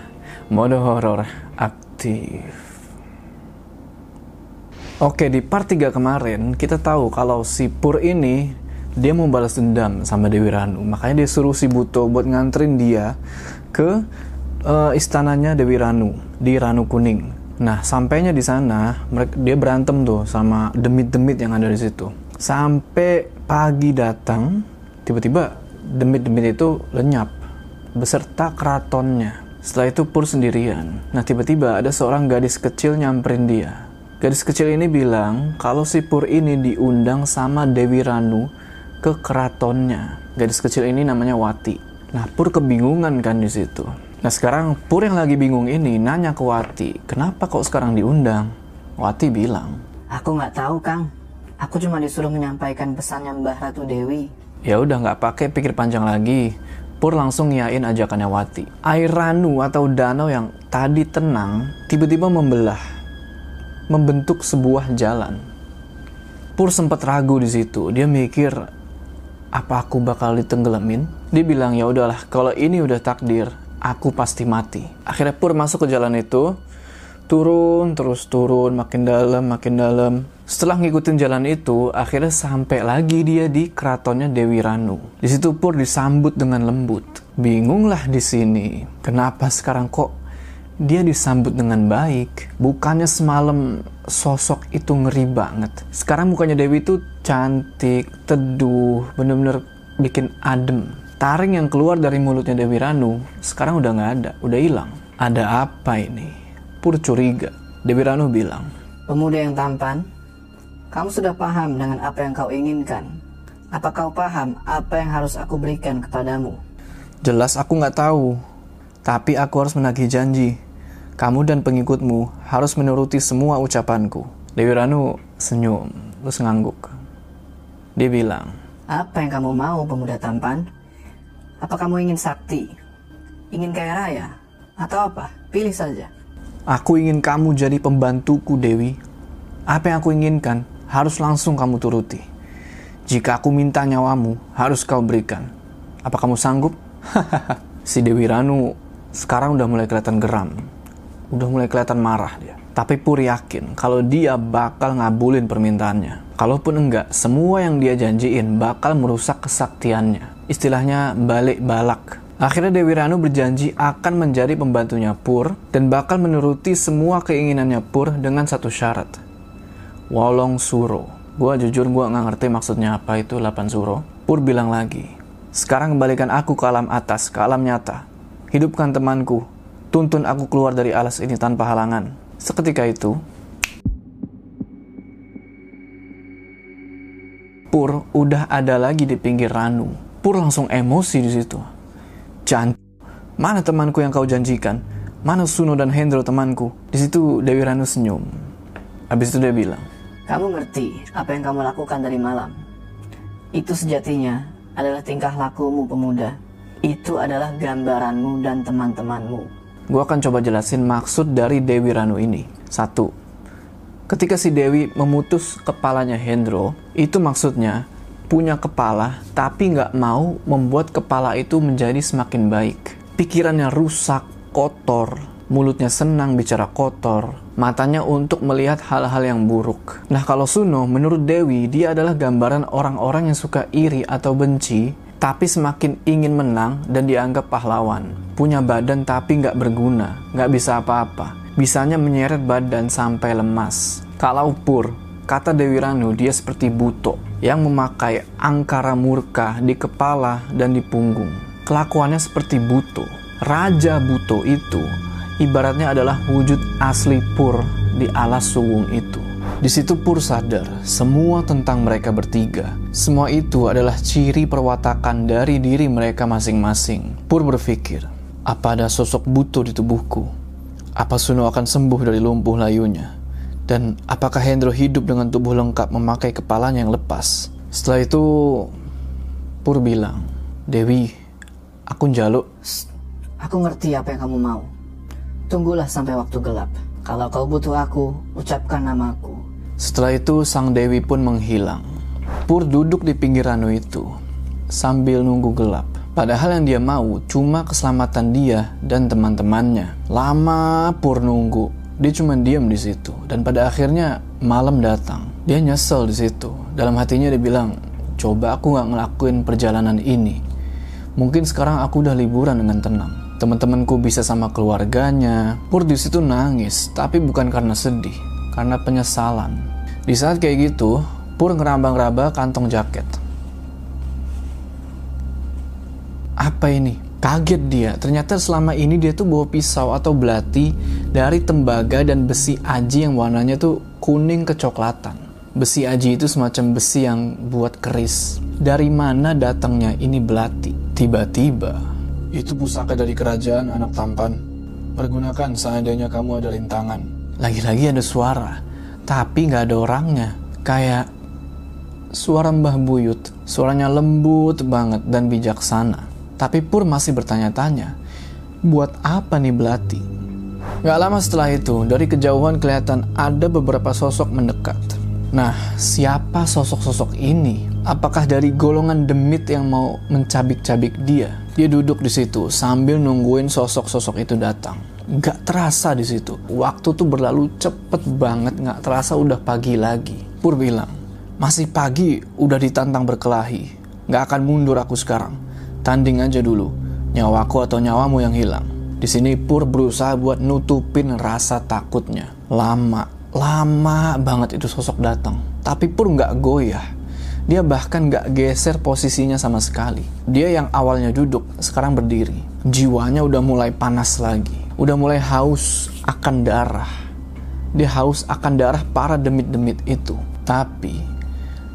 Mode horor aktif. Oke, di part 3 kemarin kita tahu kalau si Pur ini dia mau balas dendam sama Dewi Ranu. Makanya dia suruh si Buto buat nganterin dia ke uh, istananya Dewi Ranu di Ranu Kuning. Nah, sampainya di sana, dia berantem tuh sama demit-demit yang ada di situ. Sampai pagi datang, tiba-tiba demit-demit itu lenyap beserta keratonnya. Setelah itu Pur sendirian. Nah tiba-tiba ada seorang gadis kecil nyamperin dia. Gadis kecil ini bilang kalau si Pur ini diundang sama Dewi Ranu ke keratonnya. Gadis kecil ini namanya Wati. Nah, Pur kebingungan kan di situ. Nah, sekarang Pur yang lagi bingung ini nanya ke Wati, kenapa kok sekarang diundang? Wati bilang, Aku nggak tahu, Kang. Aku cuma disuruh menyampaikan pesannya Mbah Ratu Dewi. Ya udah nggak pakai pikir panjang lagi. Pur langsung ngiyain ajakannya Wati. Air ranu atau danau yang tadi tenang tiba-tiba membelah, membentuk sebuah jalan. Pur sempat ragu di situ. Dia mikir, apa aku bakal ditenggelamin? Dia bilang ya udahlah, kalau ini udah takdir, aku pasti mati. Akhirnya Pur masuk ke jalan itu, turun terus turun, makin dalam, makin dalam. Setelah ngikutin jalan itu, akhirnya sampai lagi dia di keratonnya Dewi Ranu. Di situ Pur disambut dengan lembut. Bingunglah di sini. Kenapa sekarang kok dia disambut dengan baik? Bukannya semalam sosok itu ngeri banget. Sekarang mukanya Dewi itu cantik, teduh, bener-bener bikin adem. Taring yang keluar dari mulutnya Dewi Ranu sekarang udah nggak ada, udah hilang. Ada apa ini? Pur curiga. Dewi Ranu bilang, Pemuda yang tampan, kamu sudah paham dengan apa yang kau inginkan. Apa kau paham apa yang harus aku berikan kepadamu? Jelas aku nggak tahu, tapi aku harus menagih janji. Kamu dan pengikutmu harus menuruti semua ucapanku. Dewi Ranu senyum, terus ngangguk. Dia bilang, Apa yang kamu mau, pemuda tampan? Apa kamu ingin sakti? Ingin kaya raya? Atau apa? Pilih saja. Aku ingin kamu jadi pembantuku, Dewi. Apa yang aku inginkan harus langsung kamu turuti. Jika aku minta nyawamu, harus kau berikan. Apa kamu sanggup? si Dewi Ranu sekarang udah mulai kelihatan geram. Udah mulai kelihatan marah dia. Tapi Pur yakin kalau dia bakal ngabulin permintaannya. Kalaupun enggak, semua yang dia janjiin bakal merusak kesaktiannya. Istilahnya balik balak. Akhirnya Dewi Ranu berjanji akan menjadi pembantunya Pur dan bakal menuruti semua keinginannya Pur dengan satu syarat. Wolong Suro. Gua jujur gua nggak ngerti maksudnya apa itu 8 Suro. Pur bilang lagi, sekarang kembalikan aku ke alam atas, ke alam nyata. Hidupkan temanku, tuntun aku keluar dari alas ini tanpa halangan. Seketika itu, Pur udah ada lagi di pinggir Ranu. Pur langsung emosi di situ. Jan, mana temanku yang kau janjikan? Mana Suno dan Hendro temanku? Di situ Dewi Ranu senyum. Habis itu dia bilang, Kamu ngerti apa yang kamu lakukan dari malam? Itu sejatinya adalah tingkah lakumu pemuda. Itu adalah gambaranmu dan teman-temanmu. Gue akan coba jelasin maksud dari Dewi Ranu ini. Satu, ketika si Dewi memutus kepalanya Hendro, itu maksudnya punya kepala tapi nggak mau membuat kepala itu menjadi semakin baik. Pikirannya rusak, kotor, mulutnya senang bicara kotor, matanya untuk melihat hal-hal yang buruk. Nah kalau Suno, menurut Dewi, dia adalah gambaran orang-orang yang suka iri atau benci, tapi semakin ingin menang dan dianggap pahlawan. Punya badan tapi nggak berguna, nggak bisa apa-apa. Bisanya menyeret badan sampai lemas. Kalau Pur, kata Dewi Ranu, dia seperti buto yang memakai angkara murka di kepala dan di punggung. Kelakuannya seperti buto. Raja buto itu ibaratnya adalah wujud asli Pur di alas suwung itu. Di situ Pur sadar semua tentang mereka bertiga. Semua itu adalah ciri perwatakan dari diri mereka masing-masing. Pur berpikir, apa ada sosok buto di tubuhku? Apa Suno akan sembuh dari lumpuh layunya? Dan apakah Hendro hidup dengan tubuh lengkap memakai kepalanya yang lepas? Setelah itu, Pur bilang, Dewi, aku njaluk Aku ngerti apa yang kamu mau. Tunggulah sampai waktu gelap. Kalau kau butuh aku, ucapkan namaku. Setelah itu sang Dewi pun menghilang. Pur duduk di pinggir Ranu itu sambil nunggu gelap. Padahal yang dia mau cuma keselamatan dia dan teman-temannya. Lama Pur nunggu. Dia cuma diam di situ dan pada akhirnya malam datang. Dia nyesel di situ. Dalam hatinya dia bilang, "Coba aku nggak ngelakuin perjalanan ini. Mungkin sekarang aku udah liburan dengan tenang." Teman-temanku bisa sama keluarganya. Pur di situ nangis, tapi bukan karena sedih, karena penyesalan. Di saat kayak gitu, Pur ngeraba-ngeraba kantong jaket. Apa ini? Kaget dia. Ternyata selama ini dia tuh bawa pisau atau belati dari tembaga dan besi aji yang warnanya tuh kuning kecoklatan. Besi aji itu semacam besi yang buat keris. Dari mana datangnya ini belati? Tiba-tiba, itu pusaka dari kerajaan anak tampan. Pergunakan seandainya kamu ada rintangan. Lagi-lagi ada suara, tapi nggak ada orangnya. Kayak suara Mbah Buyut. Suaranya lembut banget dan bijaksana. Tapi Pur masih bertanya-tanya, buat apa nih belati? Gak lama setelah itu, dari kejauhan kelihatan ada beberapa sosok mendekat. Nah, siapa sosok-sosok ini? Apakah dari golongan demit yang mau mencabik-cabik dia? Dia duduk di situ sambil nungguin sosok-sosok itu datang. Gak terasa di situ. Waktu tuh berlalu cepet banget, gak terasa udah pagi lagi. Pur bilang, masih pagi udah ditantang berkelahi. Gak akan mundur aku sekarang. Tanding aja dulu. Nyawaku atau nyawamu yang hilang. Di sini Pur berusaha buat nutupin rasa takutnya. Lama, lama banget itu sosok datang. Tapi Pur nggak goyah. Dia bahkan nggak geser posisinya sama sekali. Dia yang awalnya duduk, sekarang berdiri. Jiwanya udah mulai panas lagi. Udah mulai haus akan darah. Dia haus akan darah para demit-demit itu. Tapi,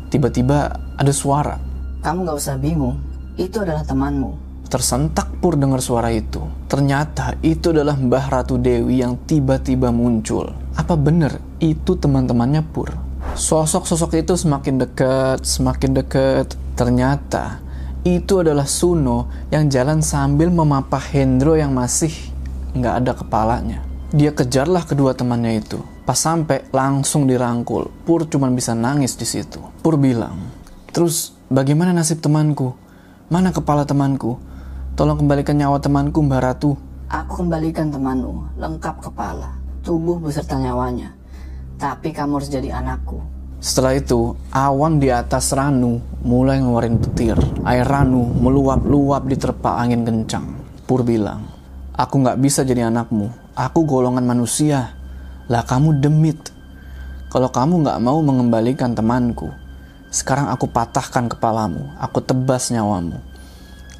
tiba-tiba ada suara. Kamu gak usah bingung, itu adalah temanmu. Tersentak Pur dengar suara itu. Ternyata itu adalah Mbah Ratu Dewi yang tiba-tiba muncul. Apa benar itu teman-temannya Pur? Sosok-sosok itu semakin dekat, semakin dekat. Ternyata itu adalah Suno yang jalan sambil memapah Hendro yang masih nggak ada kepalanya. Dia kejarlah kedua temannya itu. Pas sampai langsung dirangkul. Pur cuma bisa nangis di situ. Pur bilang, terus bagaimana nasib temanku? Mana kepala temanku? Tolong kembalikan nyawa temanku Mbak Ratu. Aku kembalikan temanmu, lengkap kepala, tubuh beserta nyawanya. Tapi kamu harus jadi anakku. Setelah itu, awan di atas Ranu mulai ngeluarin petir. Air Ranu meluap-luap diterpa angin kencang. Pur bilang, aku nggak bisa jadi anakmu. Aku golongan manusia. Lah kamu demit. Kalau kamu nggak mau mengembalikan temanku, sekarang aku patahkan kepalamu. Aku tebas nyawamu.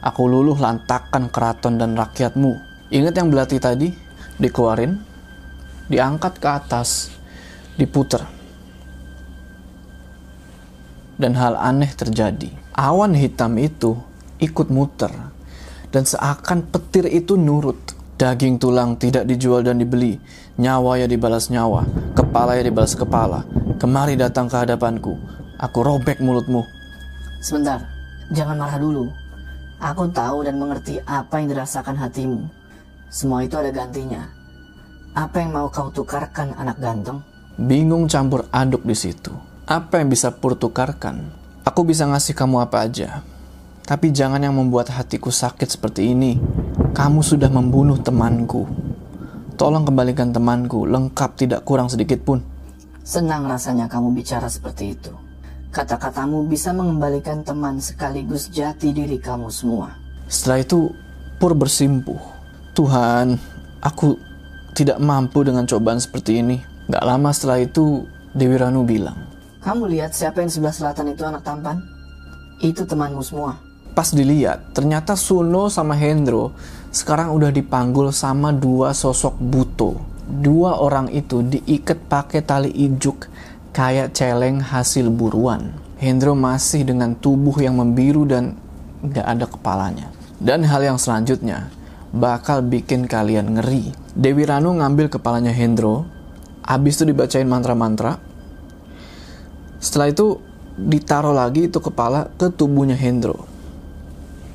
Aku luluh lantakan keraton dan rakyatmu. Ingat yang belati tadi? Dikeluarin, diangkat ke atas, diputer. Dan hal aneh terjadi. Awan hitam itu ikut muter. Dan seakan petir itu nurut. Daging tulang tidak dijual dan dibeli. Nyawa ya dibalas nyawa. Kepala ya dibalas kepala. Kemari datang ke hadapanku. Aku robek mulutmu. Sebentar, jangan marah dulu. Aku tahu dan mengerti apa yang dirasakan hatimu. Semua itu ada gantinya. Apa yang mau kau tukarkan anak ganteng? Bingung campur aduk di situ. Apa yang bisa Pur tukarkan? Aku bisa ngasih kamu apa aja. Tapi jangan yang membuat hatiku sakit seperti ini. Kamu sudah membunuh temanku. Tolong kembalikan temanku, lengkap tidak kurang sedikit pun. Senang rasanya kamu bicara seperti itu. Kata-katamu bisa mengembalikan teman sekaligus jati diri kamu semua. Setelah itu, Pur bersimpuh. Tuhan, aku tidak mampu dengan cobaan seperti ini. Gak lama setelah itu, Dewi Ranu bilang, Kamu lihat siapa yang sebelah selatan itu anak tampan? Itu temanmu semua. Pas dilihat, ternyata Suno sama Hendro sekarang udah dipanggul sama dua sosok buto. Dua orang itu diikat pakai tali ijuk kayak celeng hasil buruan. Hendro masih dengan tubuh yang membiru dan gak ada kepalanya. Dan hal yang selanjutnya bakal bikin kalian ngeri. Dewi Ranu ngambil kepalanya Hendro, habis itu dibacain mantra-mantra. Setelah itu ditaruh lagi itu kepala ke tubuhnya Hendro.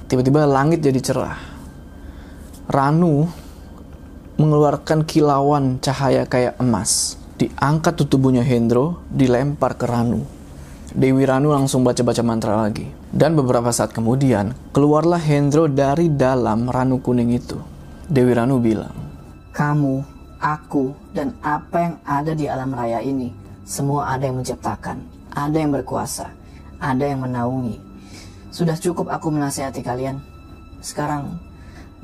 Tiba-tiba langit jadi cerah. Ranu mengeluarkan kilauan cahaya kayak emas. Diangkat tubuhnya Hendro, dilempar ke Ranu. Dewi Ranu langsung baca-baca mantra lagi. Dan beberapa saat kemudian, keluarlah Hendro dari dalam Ranu kuning itu. Dewi Ranu bilang, Kamu, aku, dan apa yang ada di alam raya ini, semua ada yang menciptakan, ada yang berkuasa, ada yang menaungi. Sudah cukup aku menasihati kalian. Sekarang,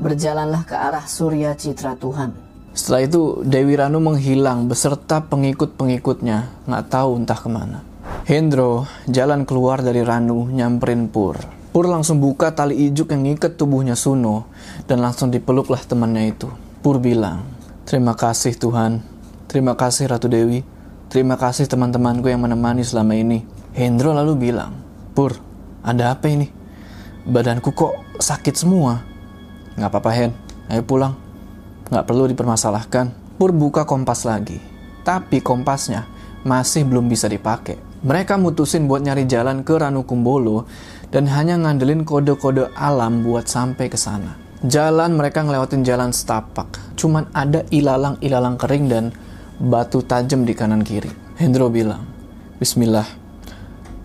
berjalanlah ke arah surya citra Tuhan. Setelah itu Dewi Ranu menghilang beserta pengikut-pengikutnya, nggak tahu entah ke mana. Hendro jalan keluar dari Ranu nyamperin Pur. Pur langsung buka tali ijuk yang ngikat tubuhnya Suno dan langsung dipeluklah temannya itu. Pur bilang, terima kasih Tuhan, terima kasih Ratu Dewi, Terima kasih teman-temanku yang menemani selama ini. Hendro lalu bilang, Pur, ada apa ini? Badanku kok sakit semua. Nggak apa-apa Hen, ayo pulang. Nggak perlu dipermasalahkan. Pur buka kompas lagi. Tapi kompasnya masih belum bisa dipakai. Mereka mutusin buat nyari jalan ke Ranukumbolo dan hanya ngandelin kode-kode alam buat sampai ke sana. Jalan mereka ngelewatin jalan setapak. Cuman ada ilalang-ilalang kering dan batu tajam di kanan kiri. Hendro bilang, Bismillah.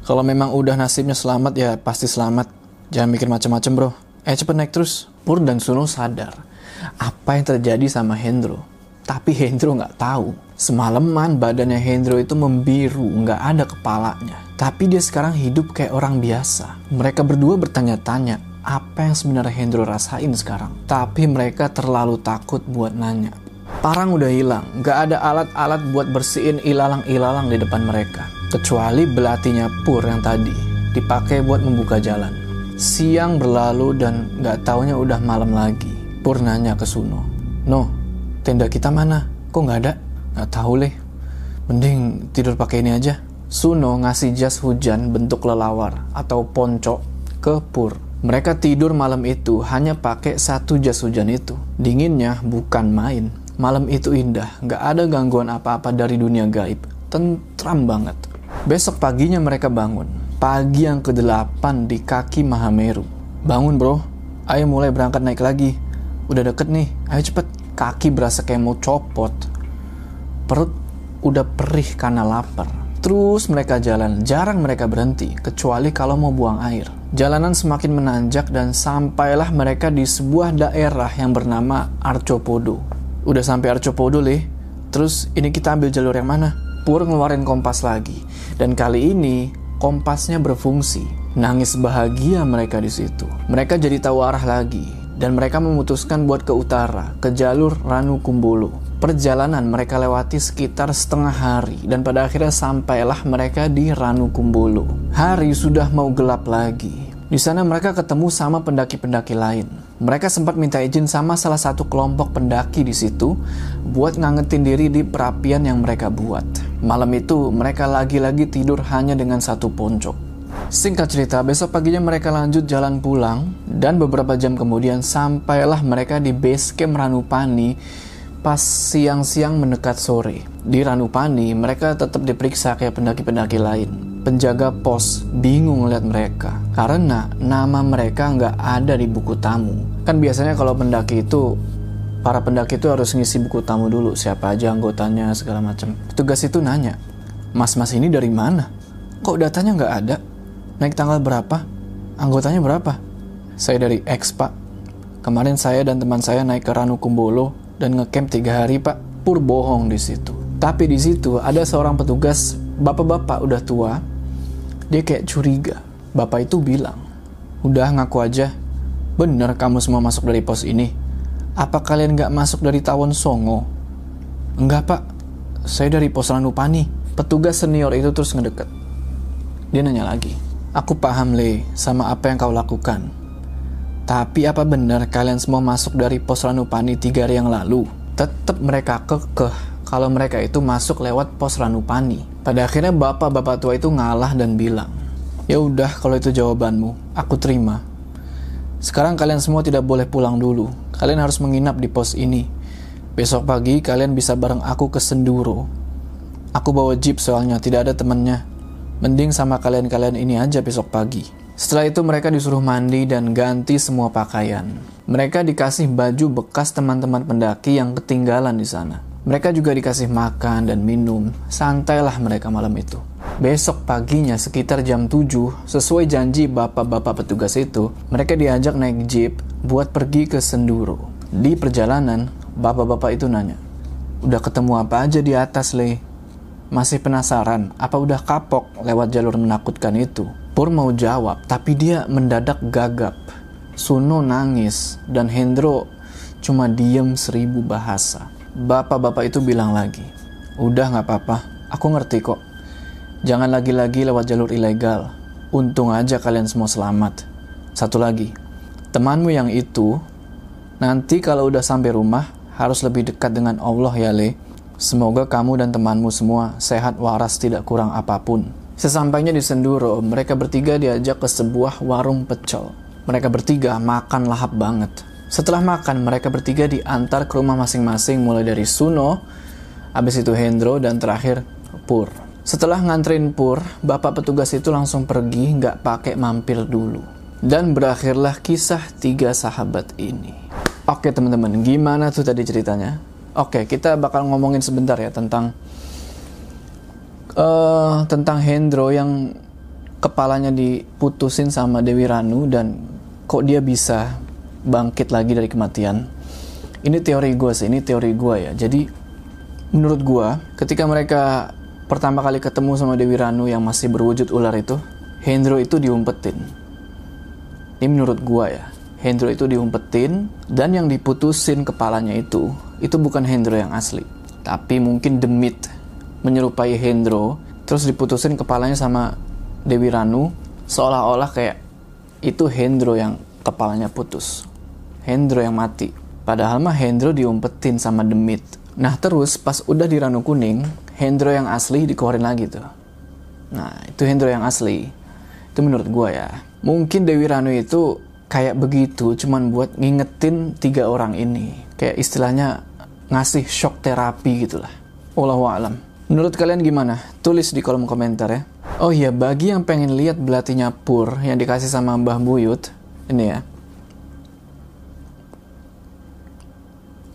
Kalau memang udah nasibnya selamat ya pasti selamat. Jangan mikir macam-macam bro. Eh cepet naik terus. Pur dan Suno sadar apa yang terjadi sama Hendro. Tapi Hendro nggak tahu. Semalaman badannya Hendro itu membiru, nggak ada kepalanya. Tapi dia sekarang hidup kayak orang biasa. Mereka berdua bertanya-tanya, apa yang sebenarnya Hendro rasain sekarang. Tapi mereka terlalu takut buat nanya. Parang udah hilang, nggak ada alat-alat buat bersihin ilalang-ilalang di depan mereka. Kecuali belatinya Pur yang tadi, dipakai buat membuka jalan. Siang berlalu dan nggak taunya udah malam lagi. Pur nanya ke Suno, No, tenda kita mana? Kok nggak ada? Nggak tahu leh. Mending tidur pakai ini aja. Suno ngasih jas hujan bentuk lelawar atau ponco ke Pur. Mereka tidur malam itu hanya pakai satu jas hujan itu. Dinginnya bukan main. Malam itu indah, nggak ada gangguan apa-apa dari dunia gaib. Tentram banget. Besok paginya mereka bangun. Pagi yang ke-8 di kaki Mahameru. Bangun bro, ayo mulai berangkat naik lagi. Udah deket nih, ayo cepet. Kaki berasa kayak mau copot. Perut udah perih karena lapar. Terus mereka jalan, jarang mereka berhenti, kecuali kalau mau buang air. Jalanan semakin menanjak dan sampailah mereka di sebuah daerah yang bernama Arcopodo. Udah sampai Arcopodo, leh. Terus ini kita ambil jalur yang mana? Pur ngeluarin kompas lagi. Dan kali ini kompasnya berfungsi. Nangis bahagia mereka di situ. Mereka jadi tahu arah lagi dan mereka memutuskan buat ke utara, ke jalur Ranu Kumbolo. Perjalanan mereka lewati sekitar setengah hari dan pada akhirnya sampailah mereka di Ranu Kumbolo. Hari sudah mau gelap lagi. Di sana mereka ketemu sama pendaki-pendaki lain. Mereka sempat minta izin sama salah satu kelompok pendaki di situ buat ngangetin diri di perapian yang mereka buat. Malam itu mereka lagi-lagi tidur hanya dengan satu ponco. Singkat cerita, besok paginya mereka lanjut jalan pulang dan beberapa jam kemudian sampailah mereka di base camp Ranupani pas siang-siang mendekat sore. Di Ranupani, mereka tetap diperiksa kayak pendaki-pendaki lain. Penjaga pos bingung lihat mereka karena nama mereka nggak ada di buku tamu. Kan biasanya kalau pendaki itu para pendaki itu harus ngisi buku tamu dulu siapa aja anggotanya segala macam. Petugas itu nanya, mas-mas ini dari mana? Kok datanya nggak ada? Naik tanggal berapa? Anggotanya berapa? Saya dari X, Pak. Kemarin saya dan teman saya naik ke Ranu Kumbolo dan ngecamp tiga hari, Pak. Pur bohong di situ. Tapi di situ ada seorang petugas, bapak-bapak udah tua. Dia kayak curiga. Bapak itu bilang, udah ngaku aja. Bener kamu semua masuk dari pos ini. Apa kalian nggak masuk dari Tawon Songo? Enggak, Pak. Saya dari pos Ranupani. Petugas senior itu terus ngedeket. Dia nanya lagi, Aku paham, Le, sama apa yang kau lakukan. Tapi apa benar kalian semua masuk dari pos Ranupani tiga hari yang lalu? Tetap mereka kekeh kalau mereka itu masuk lewat pos Ranupani. Pada akhirnya bapak-bapak tua itu ngalah dan bilang, Ya udah kalau itu jawabanmu, aku terima. Sekarang kalian semua tidak boleh pulang dulu. Kalian harus menginap di pos ini. Besok pagi kalian bisa bareng aku ke Senduro. Aku bawa jeep soalnya tidak ada temannya. Mending sama kalian-kalian ini aja besok pagi. Setelah itu mereka disuruh mandi dan ganti semua pakaian. Mereka dikasih baju bekas teman-teman pendaki yang ketinggalan di sana. Mereka juga dikasih makan dan minum. Santailah mereka malam itu. Besok paginya sekitar jam 7, sesuai janji bapak-bapak petugas itu, mereka diajak naik jeep buat pergi ke Senduro. Di perjalanan, bapak-bapak itu nanya, Udah ketemu apa aja di atas, Le? Masih penasaran apa udah kapok lewat jalur menakutkan itu? Pur mau jawab, tapi dia mendadak gagap. Suno nangis dan Hendro cuma diem seribu bahasa. Bapak-bapak itu bilang lagi, udah nggak apa-apa, aku ngerti kok. Jangan lagi-lagi lewat jalur ilegal. Untung aja kalian semua selamat. Satu lagi, temanmu yang itu, nanti kalau udah sampai rumah, harus lebih dekat dengan Allah ya Le. Semoga kamu dan temanmu semua sehat waras tidak kurang apa pun. Sesampainya di Senduro, mereka bertiga diajak ke sebuah warung pecel. Mereka bertiga makan lahap banget. Setelah makan, mereka bertiga diantar ke rumah masing-masing mulai dari Suno, habis itu Hendro, dan terakhir Pur. Setelah nganterin Pur, bapak petugas itu langsung pergi nggak pakai mampir dulu. Dan berakhirlah kisah tiga sahabat ini. Oke teman-teman, gimana tuh tadi ceritanya? Oke, kita bakal ngomongin sebentar ya tentang uh, tentang Hendro yang kepalanya diputusin sama Dewi Ranu dan kok dia bisa bangkit lagi dari kematian. Ini teori gue sih, ini teori gue ya. Jadi menurut gue, ketika mereka pertama kali ketemu sama Dewi Ranu yang masih berwujud ular itu, Hendro itu diumpetin ini menurut gua ya. Hendro itu diumpetin dan yang diputusin kepalanya itu itu bukan Hendro yang asli, tapi mungkin Demit menyerupai Hendro terus diputusin kepalanya sama Dewi Ranu seolah-olah kayak itu Hendro yang kepalanya putus. Hendro yang mati. Padahal mah Hendro diumpetin sama Demit. Nah terus pas udah di Ranu Kuning, Hendro yang asli dikeluarin lagi tuh. Nah itu Hendro yang asli. Itu menurut gua ya mungkin Dewi Ranu itu kayak begitu cuman buat ngingetin tiga orang ini. Kayak istilahnya ngasih shock terapi gitulah. Allahu alam. Menurut kalian gimana? Tulis di kolom komentar ya. Oh iya bagi yang pengen lihat belatinya Pur yang dikasih sama Mbah Buyut ini ya.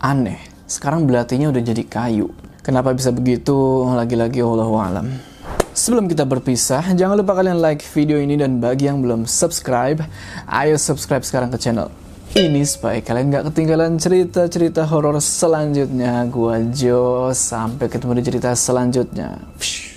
Aneh. Sekarang belatinya udah jadi kayu. Kenapa bisa begitu? Lagi-lagi Allahu alam Sebelum kita berpisah, jangan lupa kalian like video ini dan bagi yang belum subscribe, ayo subscribe sekarang ke channel ini supaya kalian gak ketinggalan cerita-cerita horor selanjutnya. Gua Jo, sampai ketemu di cerita selanjutnya. Psh.